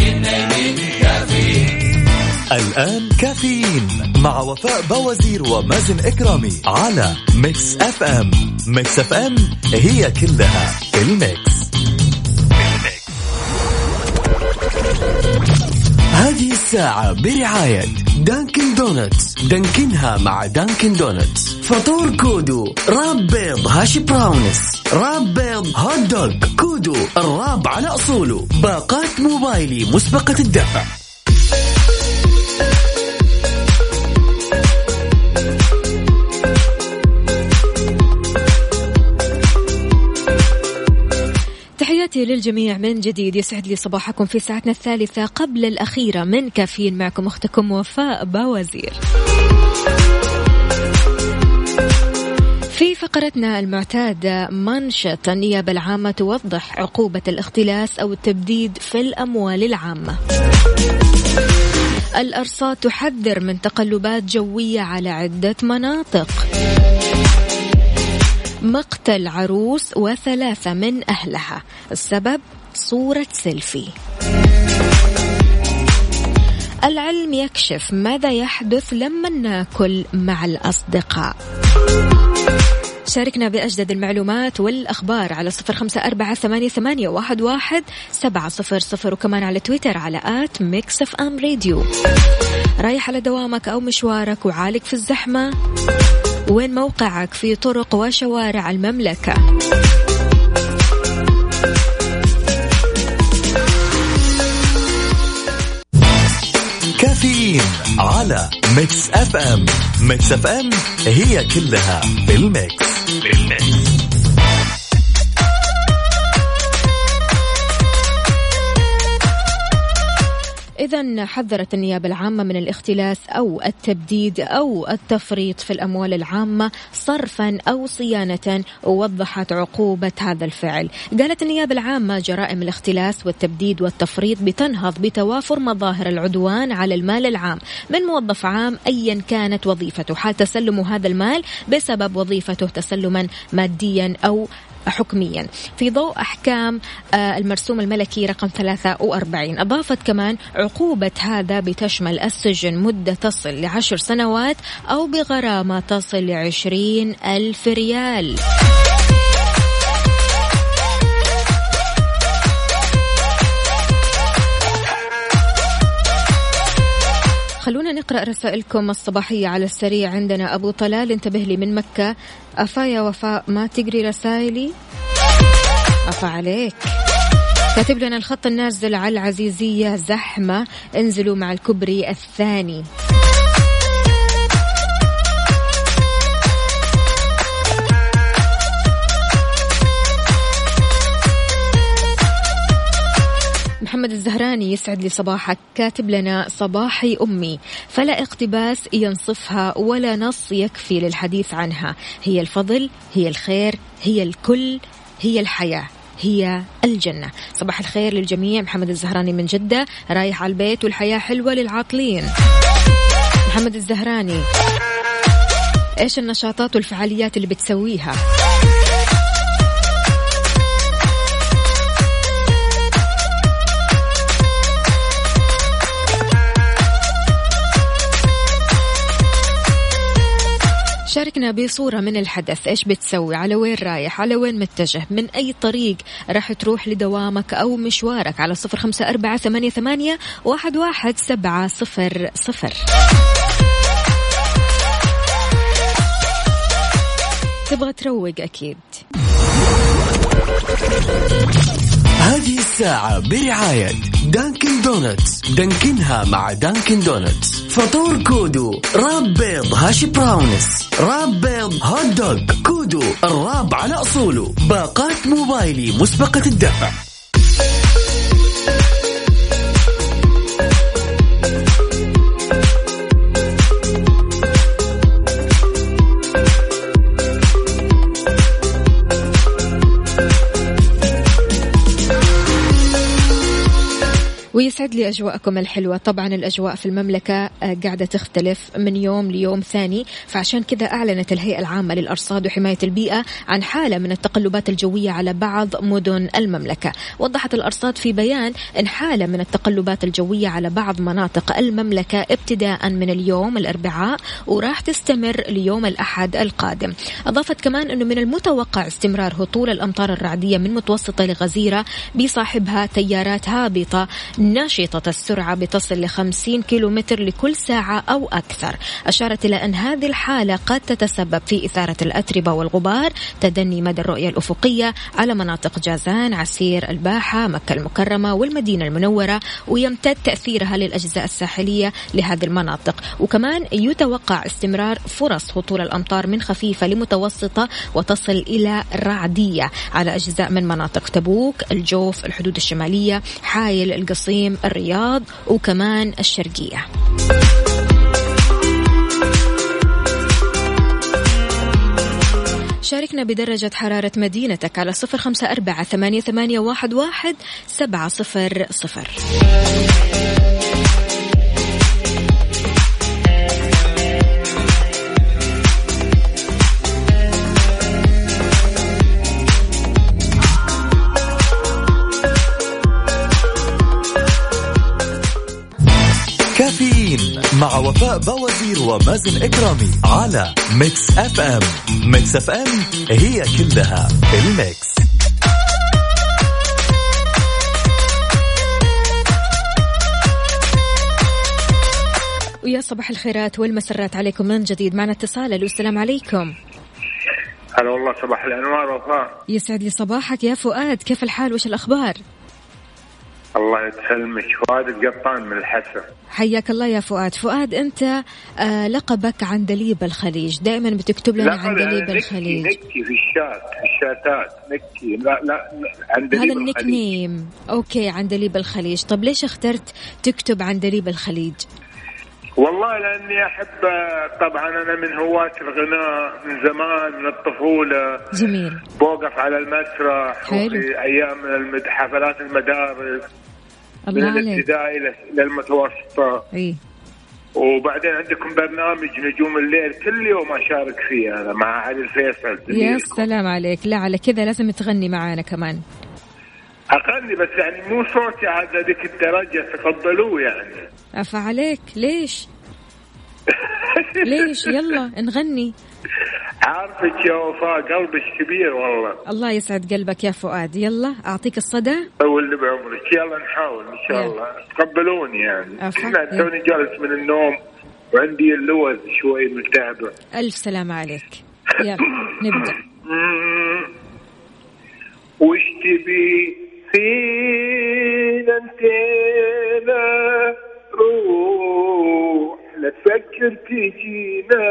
الآن كافيين مع وفاء بوازير ومازن إكرامي على Mix FM Mix FM هي كلها في ال mix. هذه الساعة برعاية Dunkin' Donuts. دانكنها مع Dunkin' Donuts. فطور كودو wrap بيض hash browns. wrap بيض hot dog كودو ال wrap على أصوله. باقات موبايلي مسبقة الدفع. تحياتي للجميع من جديد. يسعد لي صباحكم في ساعتنا الثالثة قبل الأخيرة. من كافيين معكم أختكم وفاء باوزير في فقرتنا المعتادة منشط النيابة العامة توضح عقوبة الاختلاس أو التبديد في الأموال العامة. الأرصاد تحذر من تقلبات جوية على عدة مناطق. مقتل عروس وثلاثة من أهلها. السبب صورة سيلفي. العلم يكشف ماذا يحدث لما ناكل مع الأصدقاء. شاركنا بأجدد المعلومات والأخبار على صفر خمسة أربعة ثمانية, ثمانية واحد, واحد سبعة صفر صفر وكمان على تويتر على at Mix FM Radio. رايح على دوامك أو مشوارك وعالق في الزحمة. وين موقعك في طرق وشوارع المملكة؟ كافيين على Mix FM. Mix FM هي كلها في ال mix إذا حذرت النيابة العامة من الاختلاس أو التبديد أو التفريط في الأموال العامة صرفا أو صيانة ووضحت عقوبة هذا الفعل. قالت النيابة العامة جرائم الاختلاس والتبديد والتفريط بتنهض بتوافر مظاهر العدوان على المال العام من موظف عام أيا كانت وظيفته. حال تسلم هذا المال بسبب وظيفته تسلما ماديا أو حكميا. في ضوء أحكام آه، المرسوم الملكي رقم 43 أضافت كمان عقوبة هذا بتشمل السجن مدة تصل لعشر سنوات أو بغرامة تصل لعشرين ألف ريال. نقرأ رسائلكم الصباحية على السريع. عندنا أبو طلال انتبه لي من مكة. أفا يا وفاء ما تقري رسائلي؟ أفا عليك. كاتب لنا الخط النازل على العزيزية زحمة. انزلوا مع الكبري الثاني. محمد الزهراني يسعد لي صباحك. كاتب لنا صباحي أمي. فلا اقتباس ينصفها ولا نص يكفي للحديث عنها. هي الفضل هي الخير هي الكل هي الحياة هي الجنة. صباح الخير للجميع. محمد الزهراني من جدة رايح على البيت والحياة حلوة للعاطلين محمد الزهراني إيش النشاطات والفعاليات اللي بتسويها؟ شاركنا بصورة من الحدث. إيش بتسوي؟ على وين رايح؟ على وين متجه؟ من أي طريق راح تروح لدوامك أو مشوارك على صفر خمسة أربعة ثمانية, ثمانية واحد, واحد سبعة صفر صفر. تبغى تروق أكيد. هذه الساعة برعاية Dunkin' Donuts. دانكنها مع Dunkin' Donuts. فطور كودو wrap بيض hash browns. wrap بيض hot dog كودو الراب على أصوله. باقات موبايلي مسبقة الدفع. ويسعد لي أجواءكم الحلوة. طبعا الأجواء في المملكة آه، قاعدة تختلف من يوم ليوم ثاني. فعشان كذا أعلنت الهيئة العامة للأرصاد وحماية البيئة عن حالة من التقلبات الجوية على بعض مدن المملكة. وضحت الأرصاد في بيان أن حالة من التقلبات الجوية على بعض مناطق المملكة ابتداء من اليوم الأربعاء وراح تستمر ليوم الأحد القادم. أضافت كمان أنه من المتوقع استمرار هطول الأمطار الرعدية من متوسطة لغزيرة بيصاحبها تيارات نشطة السرعة بتصل ل 50 كيلومتر لكل ساعة أو أكثر. أشارت إلى أن هذه الحالة قد تتسبب في إثارة الأتربة والغبار. تدني مدى الرؤية الأفقية على مناطق جازان عسير الباحة مكة المكرمة والمدينة المنورة ويمتد تأثيرها للأجزاء الساحلية لهذه المناطق. وكمان يتوقع استمرار فرص هطول الأمطار من خفيفة لمتوسطة وتصل إلى رعدية على أجزاء من مناطق تبوك الجوف الحدود الشمالية حايل القصيم الرياض وكمان الشرقية. شاركنا بدرجة حرارة مدينتك على صفر خمسة أربعة ثمانية, واحد سبعة صفر صفر. مع وفاء بوازير ومازن إكرامي على Mix FM. Mix FM هي كلها ال mix. ويا صباح الخيرات والمسرات عليكم من جديد. معنا اتصال. السلام عليكم. هلا والله صباح الأنوار وفاء. يسعد لي صباحك يا فؤاد. كيف الحال؟ وش الأخبار؟ الله يسلمك فؤاد القطان من الحسا. حياك الله يا فؤاد. فؤاد انت آه لقبك عندليب الخليج. دائما بتكتب لنا عندليب nick ي الخليج. nick ي في الشات في الشاتات. nick ي. لا لا عندليب هذا ال nick name. Okay عندليب الخليج. طب ليش اخترت تكتب عندليب الخليج؟ والله لأني أحب طبعا أنا من هواة الغناء من زمان من الطفولة. جميل. بوقف على المسرح حلو. وفي أيام حفلات المدارس. من الابتدائي المتوسطه إي. وبعدين عندكم برنامج نجوم الليل كل يوم أشارك فيه أنا مع علي الفيصل. يا. سلام عليك. لا على كذا لازم تغني معانا كمان. أغني بس يعني مو صوتي على ذيك الدرجة تقبلوه يعني. عفا عليك ليش؟ ليش؟ يلا نغني. عارفك يا وفاء قلبك كبير والله. الله يسعد قلبك يا فؤاد. يلا أعطيك الصدى. طول بعمرك. يلا نحاول إن شاء يلا. الله. تقبلوني يعني. أنا توني جالس من النوم وعندي اللوز شوي ملتهبة. ألف سلامة عليك. يلا نبدأ. مم. وش تبي؟ فينا انتنا روح لا تفكر تجينا.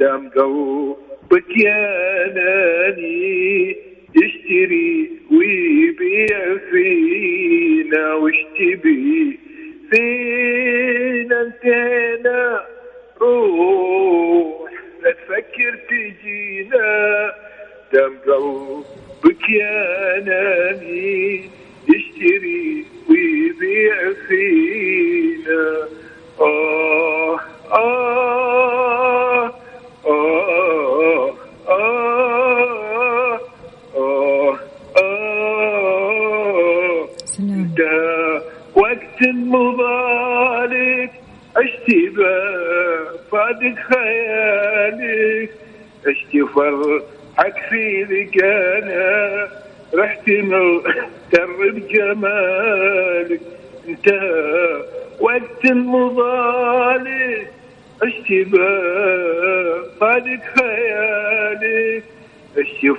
دام قلبك يا ناني يشتري ويبيع فينا وش تبي فينا انتنا روح لا تفكر تجينا. دم قلبك يا ناني يشتري ويبيع فينا. آه آه.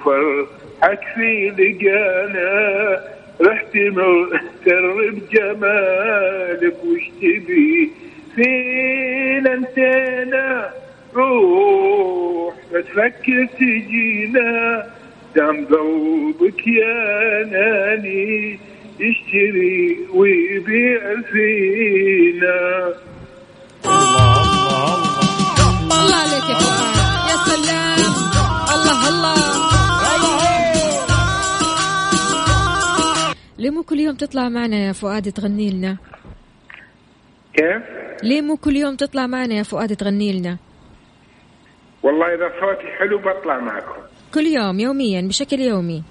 for actually فؤاد تغني لنا. كيف؟ ليه مو كل يوم تطلع معنا يا فؤاد تغني لنا؟ والله إذا صوتي حلو بطلع معكم. كل يوم يوميا بشكل يومي.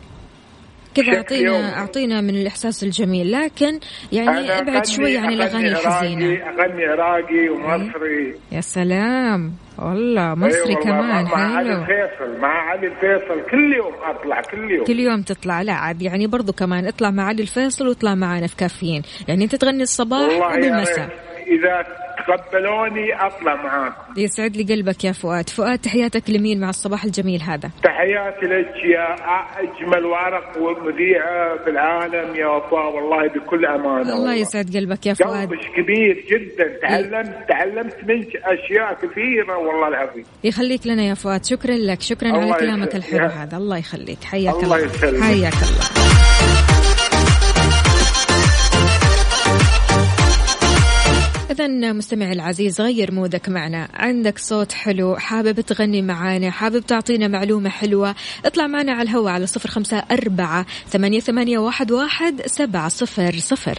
كذا اعطينا. أعطينا من الإحساس الجميل. لكن يعني أبعد شوي عن الأغاني الحزينه أغني عراقي ومصري. يا سلام. والله مصري أي والله كمان. مع علي الفيصل مع علي الفيصل. كل يوم أطلع كل يوم. كل يوم تطلع. لا عاد يعني برضو كمان اطلع مع علي الفيصل واطلع معنا في كافيين يعني أنت تغني الصباح وبالمساء. إذا تقبلوني أطلع معاكم. يسعد لي قلبك يا فؤاد. فؤاد تحياتك لمين مع الصباح الجميل هذا؟ تحياتي لك يا أجمل ورق ومذيعه في العالم يا وفاء والله بكل أمانة الله والله. يسعد قلبك يا فؤاد. قلبك كبير جدا. تعلمت تعلمت منك أشياء كثيرة والله العظيم. يخليك لنا يا فؤاد. شكرا لك. شكرا على كلامك. الحلو هذا. الله يخليك. حياك الله الله. يسلمك. حياك الله. إذا مستمعي العزيز غير مودك معنا. عندك صوت حلو حابب تغني معانا حابب تعطينا معلومة حلوة اطلع معنا على الهواء على صفر خمسة أربعة ثمانية, ثمانية واحد, واحد سبعة صفر صفر.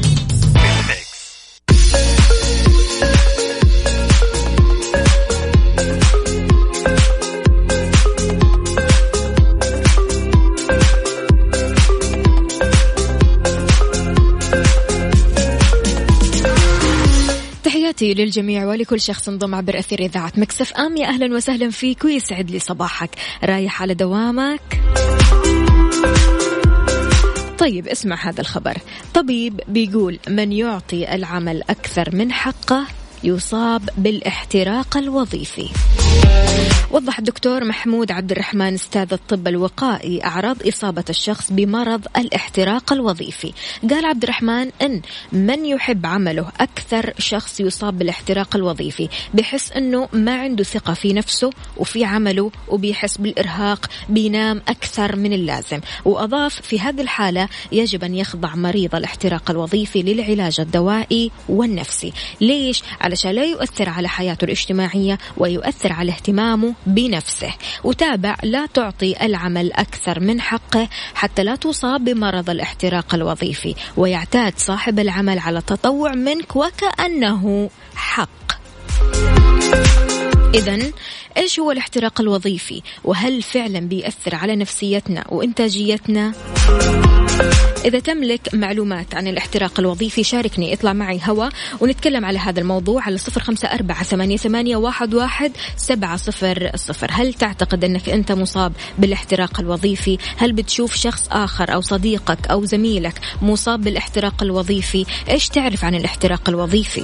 تحياتي للجميع ولكل شخص انضم عبر أثير إذاعة مكسف أم. يا أهلا وسهلا فيك ويسعد لي صباحك. رايح على دوامك. طيب اسمع هذا الخبر. طبيب بيقول من يعطي العمل أكثر من حقه يصاب بالاحتراق الوظيفي. وضح الدكتور محمود عبد الرحمن أستاذ الطب الوقائي أعراض إصابة الشخص بمرض الاحتراق الوظيفي. قال عبد الرحمن إن من يحب عمله أكثر شخص يصاب بالاحتراق الوظيفي بحس إنه ما عنده ثقة في نفسه وفي عمله وبيحس بالإرهاق بينام أكثر من اللازم. وأضاف في هذه الحالة يجب أن يخضع مريض الاحتراق الوظيفي للعلاج الدوائي والنفسي. ليش؟ علشان لا يؤثر على حياته الاجتماعية ويؤثر على اهتمامه بنفسه. وتابع لا تعطي العمل أكثر من حقه حتى لا تصاب بمرض الاحتراق الوظيفي. ويعتاد صاحب العمل على التطوع منك وكأنه حق. إذا إيش هو الاحتراق الوظيفي؟ وهل فعلا بيأثر على نفسيتنا وإنتاجيتنا؟ إذا تملك معلومات عن الاحتراق الوظيفي شاركني اطلع معي هوا ونتكلم على هذا الموضوع على صفر خمسة أربعة ثمانية, ثمانية واحد, واحد سبعة صفر صفر. هل تعتقد أنك أنت مصاب بالاحتراق الوظيفي؟ هل بتشوف شخص آخر أو صديقك أو زميلك مصاب بالاحتراق الوظيفي؟ إيش تعرف عن الاحتراق الوظيفي؟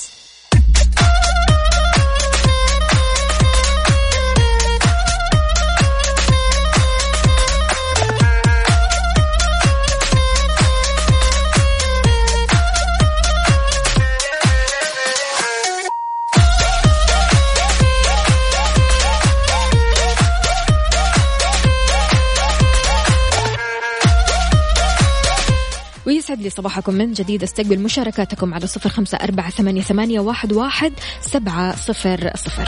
يسعد لي صباحكم من جديد. استقبل مشاركاتكم على صفر خمسة أربعة ثمانية, واحد سبعة صفر صفر.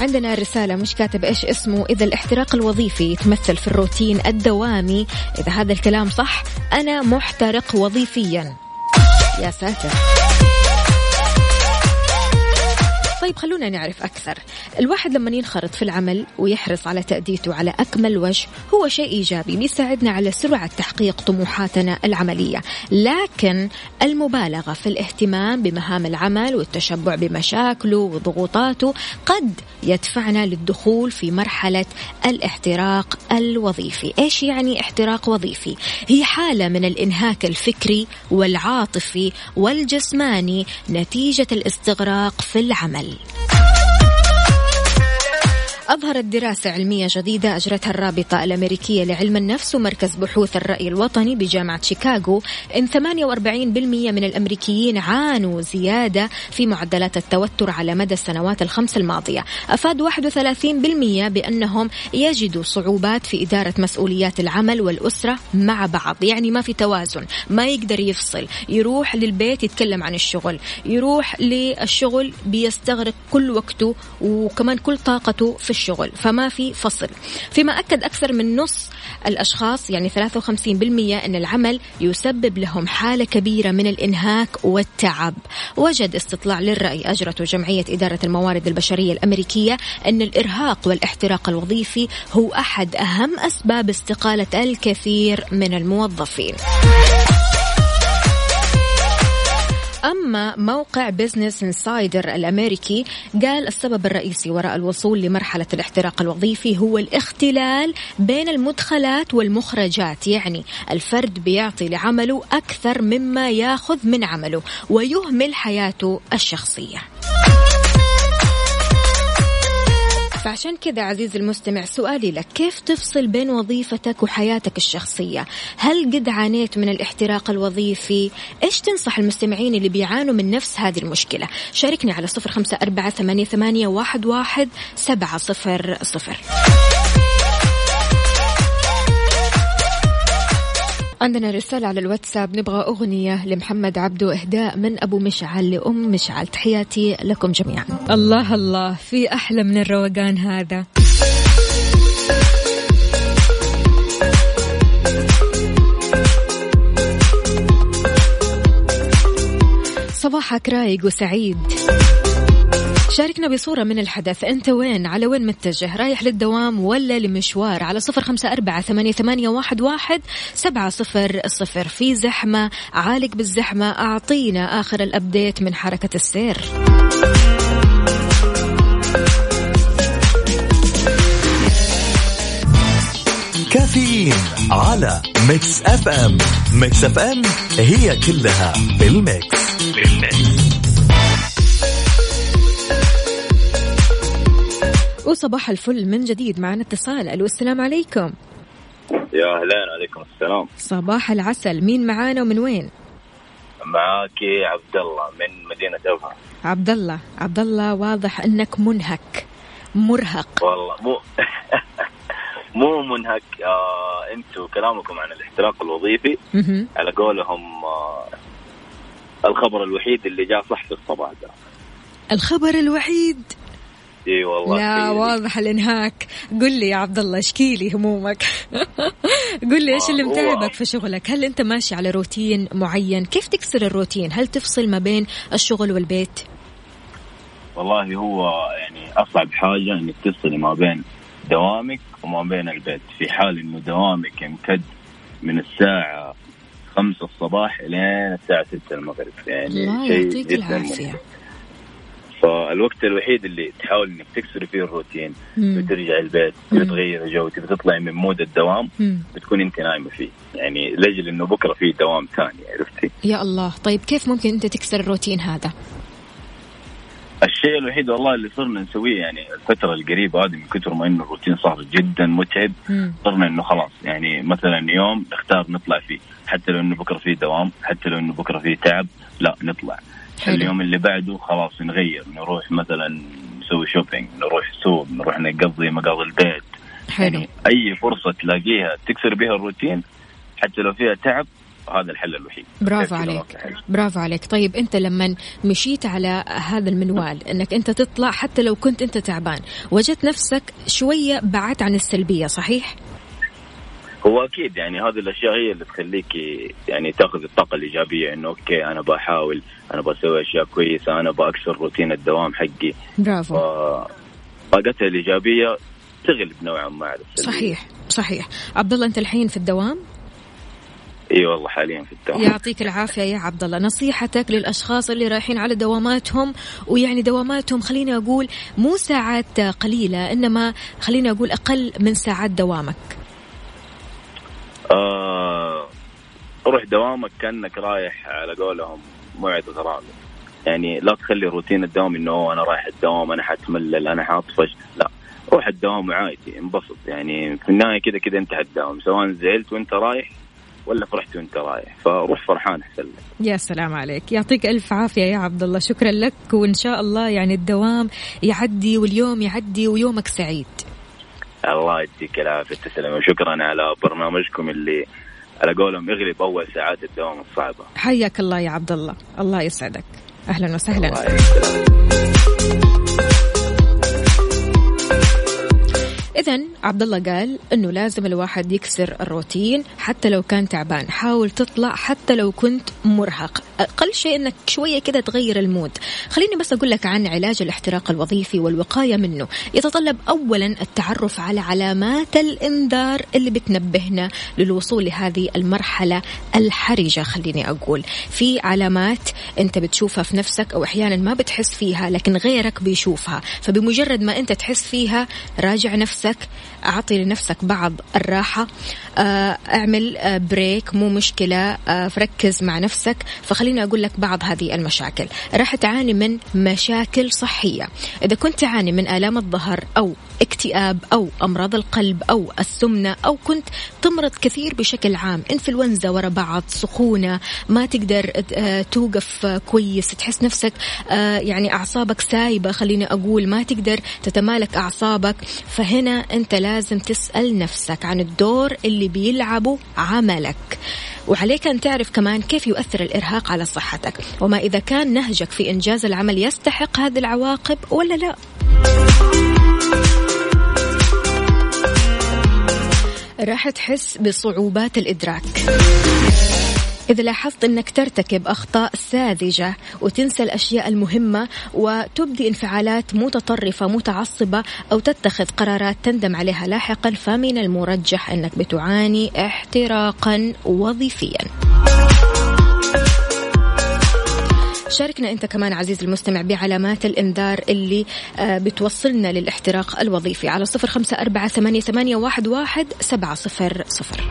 عندنا رسالة مش كاتب إيش اسمه. إذا الاحتراق الوظيفي يتمثل في الروتين الدوامي إذا هذا الكلام صح أنا محترق وظيفيا. يا ساتر. طيب خلونا نعرف أكثر. الواحد لما ينخرط في العمل ويحرص على تأديته على أكمل وجه هو شيء إيجابي بيساعدنا على سرعة تحقيق طموحاتنا العملية. لكن المبالغة في الاهتمام بمهام العمل والتشبع بمشاكله وضغوطاته قد يدفعنا للدخول في مرحلة الاحتراق الوظيفي. إيش يعني احتراق وظيفي؟ هي حالة من الإنهاك الفكري والعاطفي والجسماني نتيجة الاستغراق في العمل. العالمين. أظهرت دراسة علمية جديدة أجرتها الرابطة الأمريكية لعلم النفس ومركز بحوث الرأي الوطني بجامعة شيكاغو إن 48% من الأمريكيين عانوا زيادة في معدلات التوتر على مدى السنوات الخمس الماضية. أفاد 31% بأنهم يجدوا صعوبات في إدارة مسؤوليات العمل والأسرة مع بعض يعني ما في توازن ما يقدر يفصل يروح للبيت يتكلم عن الشغل يروح للشغل بيستغرق كل وقته وكمان كل طاقته في الشغل فما في فصل. فيما أكد أكثر من نص الأشخاص يعني 53% أن العمل يسبب لهم حالة كبيرة من الإنهاك والتعب. وجد استطلاع للرأي أجرته جمعية إدارة الموارد البشرية الأمريكية أن الإرهاق والاحتراق الوظيفي هو أحد أهم أسباب استقالة الكثير من الموظفين. أما موقع Business Insider الأمريكي قال السبب الرئيسي وراء الوصول لمرحلة الاحتراق الوظيفي هو الاختلال بين المدخلات والمخرجات يعني الفرد بيعطي لعمله أكثر مما ياخذ من عمله ويهمل حياته الشخصية. فعشان كذا عزيزي المستمع سؤالي لك كيف تفصل بين وظيفتك وحياتك الشخصية؟ هل قد عانيت من الاحتراق الوظيفي؟ إيش تنصح المستمعين اللي بيعانوا من نفس هذه المشكلة؟ شاركني على صفر خمسة أربعة ثمانية, واحد, واحد سبعة صفر صفر. عندنا رسالة على الواتساب نبغى أغنية لمحمد عبدو إهداء من أبو مشعل لأم مشعل. تحياتي لكم جميعا. الله الله في أحلى من الروقان هذا. صباحك رايق وسعيد. شاركنا بصورة من الحدث. أنت وين؟ على وين متجه؟ رايح للدوام ولا لمشوار؟ على صفر خمسة أربعة ثمانية, ثمانية واحد, واحد سبعة صفر الصفر في زحمة عالق بالزحمة. أعطينا آخر الأبديت من حركة السير. كافيين على Mix FM. Mix FM هي كلها بال mix. بال mix. وصباح الفل من جديد معنا اتصال. ألو السلام عليكم. يا أهلين عليكم السلام. صباح العسل. مين معانا ومن وين؟ معاكي عبد الله من مدينة أبها عبد الله عبد الله واضح إنك منهك. مرهق. والله مو مو منهك. آه أنتم كلامكم عن الاحتراق الوظيفي. على قولهم آه الخبر الوحيد اللي جاء صح في الصباح ده. الخبر الوحيد إي والله لا في- واضح الإنهاك. قل لي يا عبد الله اشكي لي همومك؟ قل لي إيش اللي آه، هو- متعبك في شغلك؟ هل أنت ماشي على روتين معين؟ كيف تكسر الروتين؟ هل تفصل ما بين الشغل والبيت؟ والله هو يعني أصعب حاجة إنك تفصلي ما بين دوامك وما بين البيت. في حال إنه دوامك يمتد من الساعة خمسة الصباح لين الساعة ستة المغرب. يعني الله شيء يعطيك مهم. فالوقت الوحيد اللي تحاول إنك تكسري فيه الروتين مم. بترجعي البيت مم. بتغيري جو تبي تطلعي من mood الدوام مم. بتكون أنت نايمة فيه يعني لأجل إنه بكرة في دوام ثاني عرفتي يا الله طيب كيف ممكن أنت تكسر الروتين هذا الشيء الوحيد والله اللي صرنا نسويه يعني الفترة القريبة هذه من كثر ما إنه الروتين صار جدا متعب. صرنا إنه خلاص يعني مثلا يوم نختار نطلع فيه حتى لو إنه بكرة فيه دوام حتى لو إنه بكرة فيه تعب لا نطلع حلو. اليوم اللي بعده خلاص نغير نروح مثلا نسوي شوبينج نروح سوق نروح نقضي مقاضي البيت. حلو. يعني أي فرصة تلاقيها تكسر بها الروتين حتى لو فيها تعب هذا الحل الوحيد. برافو عليك. برافو عليك. طيب أنت لما مشيت على هذا المنوال إنك أنت تطلع حتى لو كنت أنت تعبان وجدت نفسك شوية بعدت عن السلبية صحيح؟ هو أكيد يعني هذه الأشياء هي اللي تخليك يعني تاخذ الطاقة الإيجابية إنه أوكي أنا بحاول أنا بسوي أشياء كويسة أنا بكسر روتين الدوام حقي. برافو. طاقتها الإيجابية تغلب نوعا ما على السلبية. صحيح صحيح. عبد الله أنت الحين في الدوام؟ إي والله حاليا في الدوام. يعطيك العافية يا عبد الله نصيحتك للأشخاص اللي رايحين على دواماتهم ويعني دواماتهم خليني أقول مو ساعات قليلة إنما خليني أقول أقل من ساعات دوامك. آه روح دوامك كأنك رايح على قولهم موعد غرامي يعني لا تخلي روتين الدوام إنه "أوه، أنا رايح الدوام أنا حتملل أنا حاطفش. لا روح الدوام وعادي انبسط. يعني في النهاية كذا كذا انت حتداوم سواء زعلت وأنت رايح ولا فرحت وأنت رايح. فروح فرحان أحسن لك. يا سلام عليك. يعطيك ألف عافية يا عبد الله. شكرا لك. وإن شاء الله يعني الدوام يعدي واليوم يعدي ويومك سعيد. الله يديك العافية تسلم. وشكرا على برنامجكم اللي على قولهم يغلب أول ساعات الدوام الصعبة. حياك الله يا عبد الله. الله يسعدك. أهلا وسهلا. الله إذا عبد الله قال إنه لازم الواحد يكسر الروتين حتى لو كان تعبان، حاول تطلع حتى لو كنت مرهق، أقل شيء إنك شوية كده تغير المود. خليني بس أقول لك عن علاج الاحتراق الوظيفي والوقاية منه، يتطلب أولا التعرف على علامات الإنذار اللي بتنبهنا للوصول لهذه المرحلة الحرجة خليني أقول. في علامات أنت بتشوفها في نفسك أو أحيانا ما بتحس فيها لكن غيرك بيشوفها، فبمجرد ما أنت تحس فيها راجع نفسك لك أعطي لنفسك بعض الراحة. آه، أعمل آه، بريك مو مشكلة. آه، فركز مع نفسك. فخليني أقول لك بعض هذه المشاكل. راح تعاني من مشاكل صحية. إذا كنت تعاني من آلام الظهر أو اكتئاب أو أمراض القلب أو السمنة أو كنت تمرض كثير بشكل عام إنفلونزا ورا بعض سخونة ما تقدر آه، توقف آه، كويس تحس نفسك آه، يعني أعصابك سايبة خليني أقول ما تقدر تتمالك أعصابك. فهنا أنت لازم تسأل نفسك عن الدور اللي بيلعبه عملك. وعليك أن تعرف كمان كيف يؤثر الإرهاق على صحتك. وما إذا كان نهجك في إنجاز العمل يستحق هذه العواقب ولا لا؟ راح تحس بصعوبات الإدراك. إذا لاحظت أنك ترتكب أخطاء ساذجة وتنسى الأشياء المهمة وتبدي انفعالات متطرفة متعصبة أو تتخذ قرارات تندم عليها. لاحقا فمن المرجح أنك بتعاني احتراقا وظيفيا. شاركنا أنت كمان عزيز المستمع بعلامات الإنذار اللي آه، بتوصلنا للاحتراق الوظيفي على صفر خمسة أربعة ثمانية, ثمانية واحد, سبعة صفر صفر.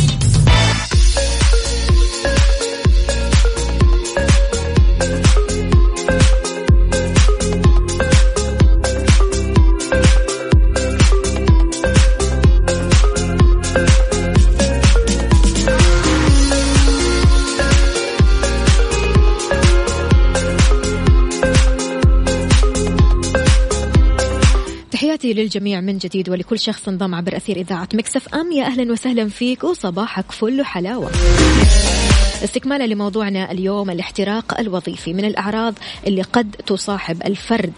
تحياتي للجميع من جديد ولكل شخص انضم عبر أثير إذاعة مكسف أم. يا أهلا وسهلا فيك وصباحك فل حلاوة استكمالا لموضوعنا اليوم الاحتراق الوظيفي. من الأعراض اللي قد تصاحب الفرد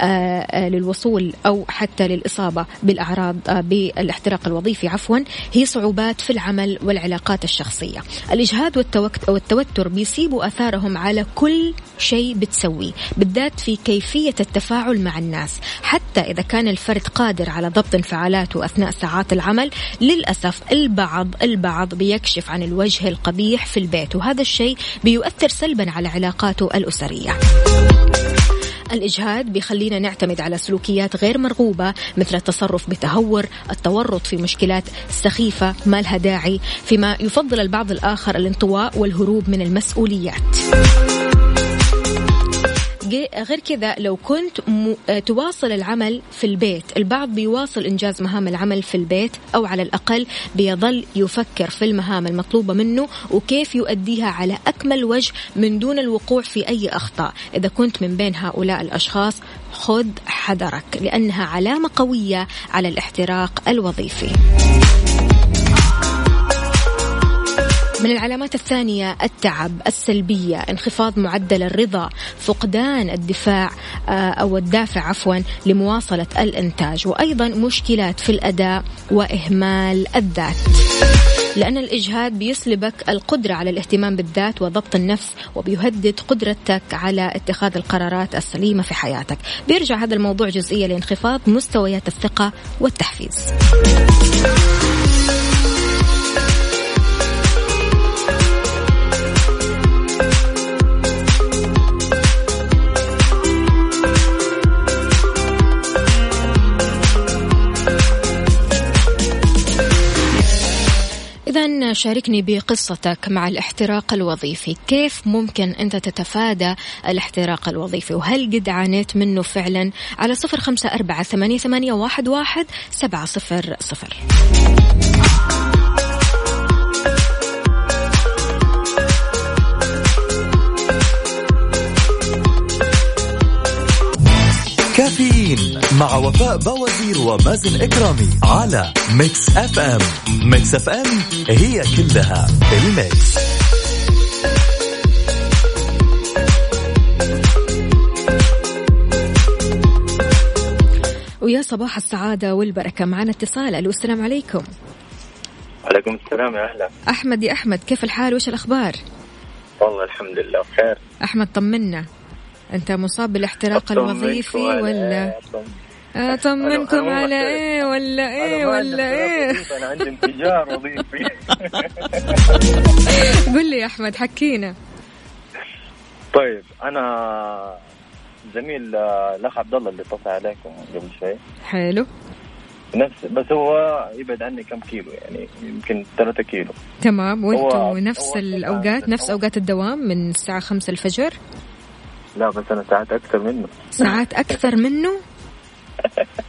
آه، آه، للوصول أو حتى للإصابة بالأعراض آه، بالاحتراق الوظيفي عفوا هي صعوبات في العمل والعلاقات الشخصية. الإجهاد والتوتر بيسيبوا أثارهم على كل شيء بتسويه بالذات في كيفية التفاعل مع الناس. حتى إذا كان الفرد قادر على ضبط انفعالاته أثناء ساعات العمل للأسف البعض البعض بيكشف عن الوجه القبيح في البيت. وهذا الشيء بيؤثر سلبا على علاقاته الأسرية. الإجهاد بيخلينا نعتمد على سلوكيات غير مرغوبة مثل التصرف بتهور التورط في مشكلات سخيفة ما لها داعي فيما يفضل البعض الآخر الانطواء والهروب من المسؤوليات. غير كذا لو كنت م... آه، تواصل العمل في البيت. البعض بيواصل إنجاز مهام العمل في البيت أو على الأقل بيظل يفكر في المهام المطلوبة منه وكيف يؤديها على أكمل وجه من دون الوقوع في أي أخطاء. إذا كنت من بين هؤلاء الأشخاص خذ حذرك لأنها علامة قوية على الاحتراق الوظيفي. من العلامات الثانية التعب السلبية انخفاض معدل الرضا فقدان الدفاع آه، أو الدافع عفوا لمواصلة الإنتاج وأيضا مشكلات في الأداء وإهمال الذات. لأن الإجهاد بيسلبك القدرة على الاهتمام بالذات وضبط النفس وبيهدد قدرتك على اتخاذ القرارات السليمة في حياتك. بيرجع هذا الموضوع جزئية لانخفاض مستويات الثقة والتحفيز. شاركني بقصتك مع الاحتراق الوظيفي. كيف ممكن أنت تتفادى الاحتراق الوظيفي؟ وهل قد عانيت منه فعلا؟ على صفر خمسة أربعة ثمانية, واحد سبعة صفر صفر. كافيين مع وفاء بوازير ومازن إكرامي على Mix FM Mix FM هي كلها ال Mix. ويا صباح السعادة والبركة معنا اتصال. ألو السلام عليكم. عليكم السلام يا أهلا. أحمد يا أحمد كيف الحال؟ وش الأخبار؟ والله الحمد لله بخير. أحمد طمنا. أنت مصاب بالاحتراق الوظيفي ولا؟ أطمنكم. على إيه ولا إيه ولا إيه؟ أنا عندي انفجار وظيفي. قل لي يا أحمد حكينا. طيب أنا زميل الأخ عبد الله اللي اتصل عليكم قبل شوي. حلو. نفس بس هو يبعد عني كم كيلو يعني يمكن 3 كيلو. تمام وأنتم نفس الأوقات نفس أوقات الدوام من الساعة 5 الفجر؟ لا بس أنا ساعات أكثر منه. ساعات أكثر منه؟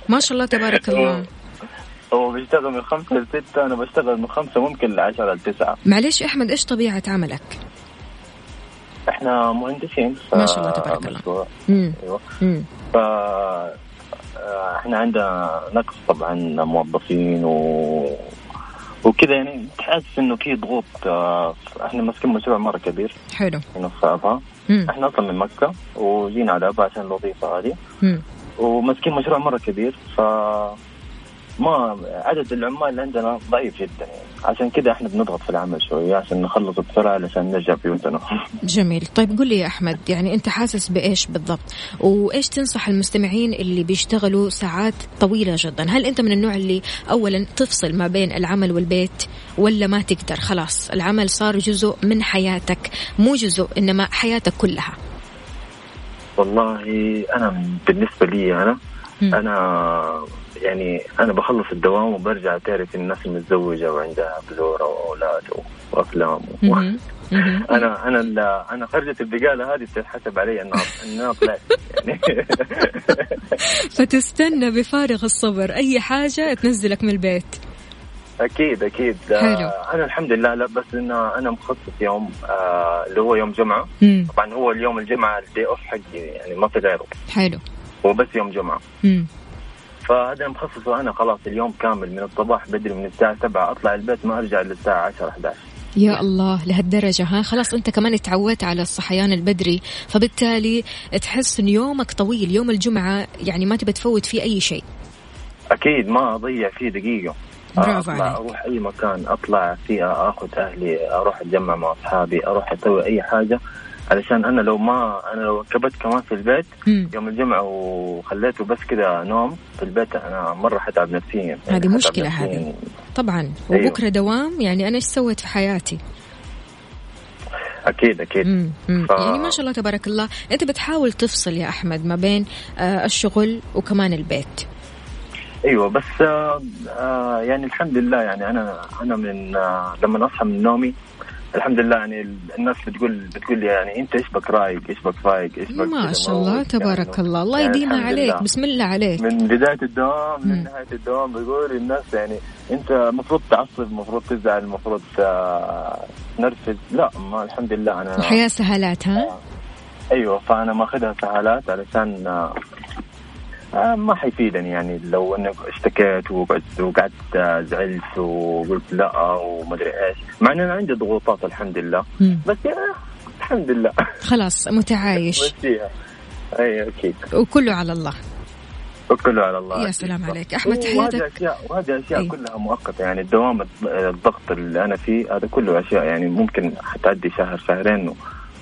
ما شاء الله تبارك الله. هو بيشتغل من خمسة لستة أنا بشتغل من خمسة ممكن لعشرة لتسعة معلش أحمد إيش طبيعة عملك؟ إحنا مهندسين ما شاء الله تبارك الله. أيوه. ف آه، إحنا عندنا نقص طبعا موظفين و وكذا يعني تحس إنه في ضغوط آه، إحنا ماسكين مشروع مرة كبير. حلو. في ابها إحنا أصلا من مكة وجينا على ابها عشان الوظيفة هذه. وماسكين مشروع مرة كبير ف ما عدد العمال اللي عندنا ضعيف جدا يعني. عشان كده إحنا بنضغط في العمل شوية عشان نخلص بسرعة علشان نرجع بيوتنا. جميل. طيب قل لي يا أحمد يعني أنت حاسس بإيش بالضبط؟ وإيش تنصح المستمعين اللي بيشتغلوا ساعات طويلة جدا؟ هل أنت من النوع اللي اولا تفصل ما بين العمل والبيت ولا ما تقدر؟ خلاص العمل صار جزء من حياتك مو جزء إنما حياتك كلها. والله أنا بالنسبة لي أنا مم. أنا يعني أنا بخلص الدوام وبرجع تعرف الناس المتزوجة وعندها بذوره وأولاد وأفلام. أنا أنا أنا خرجه البقالة هذه بتتحسب علي انها إنها طلعت يعني. فتستنى بفارغ الصبر. أي حاجة تنزلك من البيت. أكيد أكيد. حلو. آه أنا الحمد لله لا بس إن أنا مخصص يوم آه اللي هو يوم جمعة. مم. طبعا هو اليوم الجمعة ال day off حقي يعني ما في غيره. حلو. هو بس يوم جمعة. مم. فهذا مخصصه أنا خلاص اليوم كامل من الصباح بدري من الساعة 7 أطلع البيت ما أرجع للساعه 10 11 يا الله لهالدرجة ها؟ خلاص أنت كمان تعودت على الصحيان البدري فبالتالي تحس إن يومك طويل يوم الجمعة يعني ما تبي تفوت فيه أي شيء. أكيد ما أضيع فيه دقيقة. برافو أطلع عليك. أروح أي مكان أطلع فيه أخذ أهلي أروح أتجمع مع أصحابي أروح أسوي أي حاجة. علشان أنا لو ما أنا لو كبت كمان في البيت مم. يوم الجمعة وخليته بس كذا نوم في البيت أنا مرة حتعب نفسيا يعني هذه نفسياً. هذه طبعا أيوة. وبكرة دوام يعني أنا إيش سويت في حياتي أكيد أكيد مم. مم. ف- يعني ما شاء الله تبارك الله أنت بتحاول تفصل يا أحمد ما بين آه الشغل وكمان البيت أيوه بس آه آه يعني الحمد لله يعني أنا أنا من آه لما أصحى من نومي الحمد لله يعني ال- الناس بتقول بتقول لي يعني أنت إيش بك رايق إيش بك فايق؟ إيش بك ما شاء الله تبارك يعني الله. الله يعني يديمها الحمد عليك. لله. بسم الله عليك. من بداية الدوام مم. لنهاية الدوام بيقول الناس يعني أنت المفروض تعصب المفروض تزعل المفروض آه، تنرفز لا ما الحمد لله أنا الحياة سهالات ها؟ أيوه فأنا ماخذها سهالات علشان آه، آه، ما حيفيدني يعني لو أنك اشتكيت وقعدت وقعدت آه، زعلت وقلت لا ومدري إيش مع ان أنا عندي ضغوطات الحمد لله. بس الحمد لله خلاص متعايش أي أكيد وكله على الله وكله على الله يا. سلام. عليك. وهذه تحياتك. اشياء وهذه أشياء. كلها مؤقتة يعني الدوام الضغط اللي أنا فيه هذا كله أشياء يعني ممكن حتعدي شهر شهرين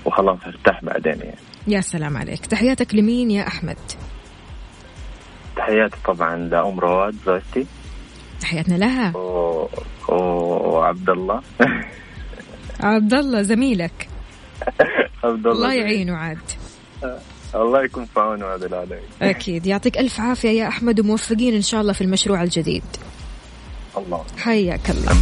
وخلاص ارتاح بعدين يعني يا سلام عليك تحياتك لمين يا أحمد تحياتي طبعا لأم رواد زوجتي. تحياتنا لها. و... وعبد الله عبد الله زميلك. عبد الله الله يعينه عاد. الله يكون في عونه هذا العالم أكيد. يعطيك ألف عافية يا أحمد وموفقين إن شاء الله في المشروع الجديد. الله. حياك الله.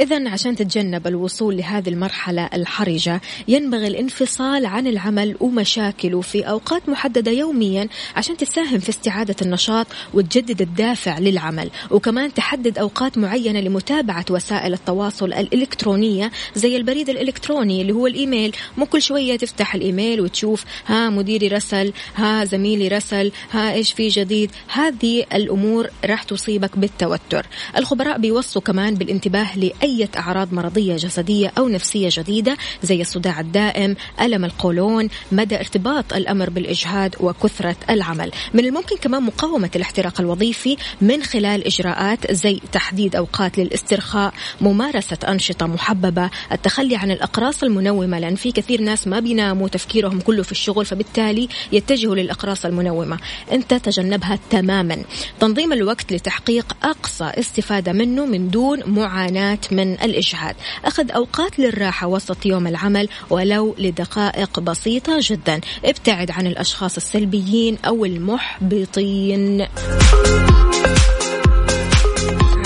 إذا عشان تتجنب الوصول لهذه المرحلة الحرجة ينبغي الانفصال عن العمل ومشاكله في أوقات محددة يوميا عشان تساهم في استعادة النشاط وتجدد الدافع للعمل. وكمان تحدد أوقات معينة لمتابعة وسائل التواصل الإلكترونية زي البريد الإلكتروني اللي هو الإيميل. مو كل شوية تفتح الإيميل وتشوف ها مديري رسل ها زميلي رسل ها إيش في جديد. هذه الأمور راح تصيبك بالتوتر. الخبراء بيوصوا كمان بالانتباه لأي أعراض مرضية جسدية أو نفسية جديدة زي الصداع الدائم ألم القولون مدى ارتباط الأمر بالإجهاد وكثرة العمل. من الممكن كمان مقاومة الاحتراق الوظيفي من خلال إجراءات زي تحديد أوقات للاسترخاء ممارسة أنشطة محببة التخلي عن الأقراص المنومة لأن في كثير ناس ما بيناموا تفكيرهم كله في الشغل فبالتالي يتجهوا للأقراص المنومة. أنت تجنبها تماما. تنظيم الوقت لتحقيق أقصى استفادة منه من دون معاناة من الإجهاد أخذ أوقات للراحة وسط يوم العمل ولو لدقائق بسيطة جدا. ابتعد عن الأشخاص السلبيين أو المحبطين.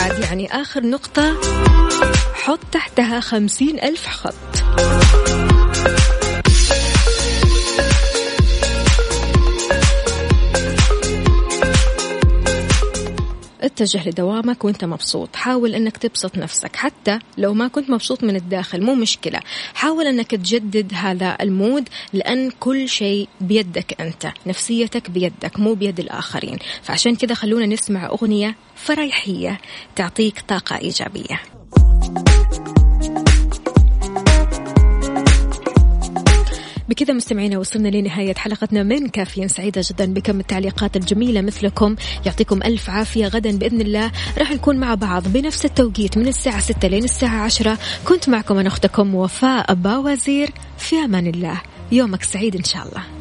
عاد يعني آخر نقطة. حط تحتها خمسين ألف خط. اتجه لدوامك وانت مبسوط. حاول انك تبسط نفسك. حتى لو ما كنت مبسوط من الداخل مو مشكلة. حاول انك تجدد هذا المود لأن كل شيء بيدك أنت. نفسيتك بيدك مو بيد الآخرين. فعشان كذا خلونا نسمع أغنية فريحية تعطيك طاقة إيجابية. بكذا مستمعينا وصلنا لنهاية حلقتنا من كافيين سعيدة جدا بكم التعليقات الجميلة مثلكم. يعطيكم ألف عافية غدا بإذن الله. راح نكون مع بعض بنفس التوقيت من الساعة 6 لين الساعة 10 كنت معكم أنا أختكم وفاء باوزير. في أمان الله. يومك سعيد إن شاء الله.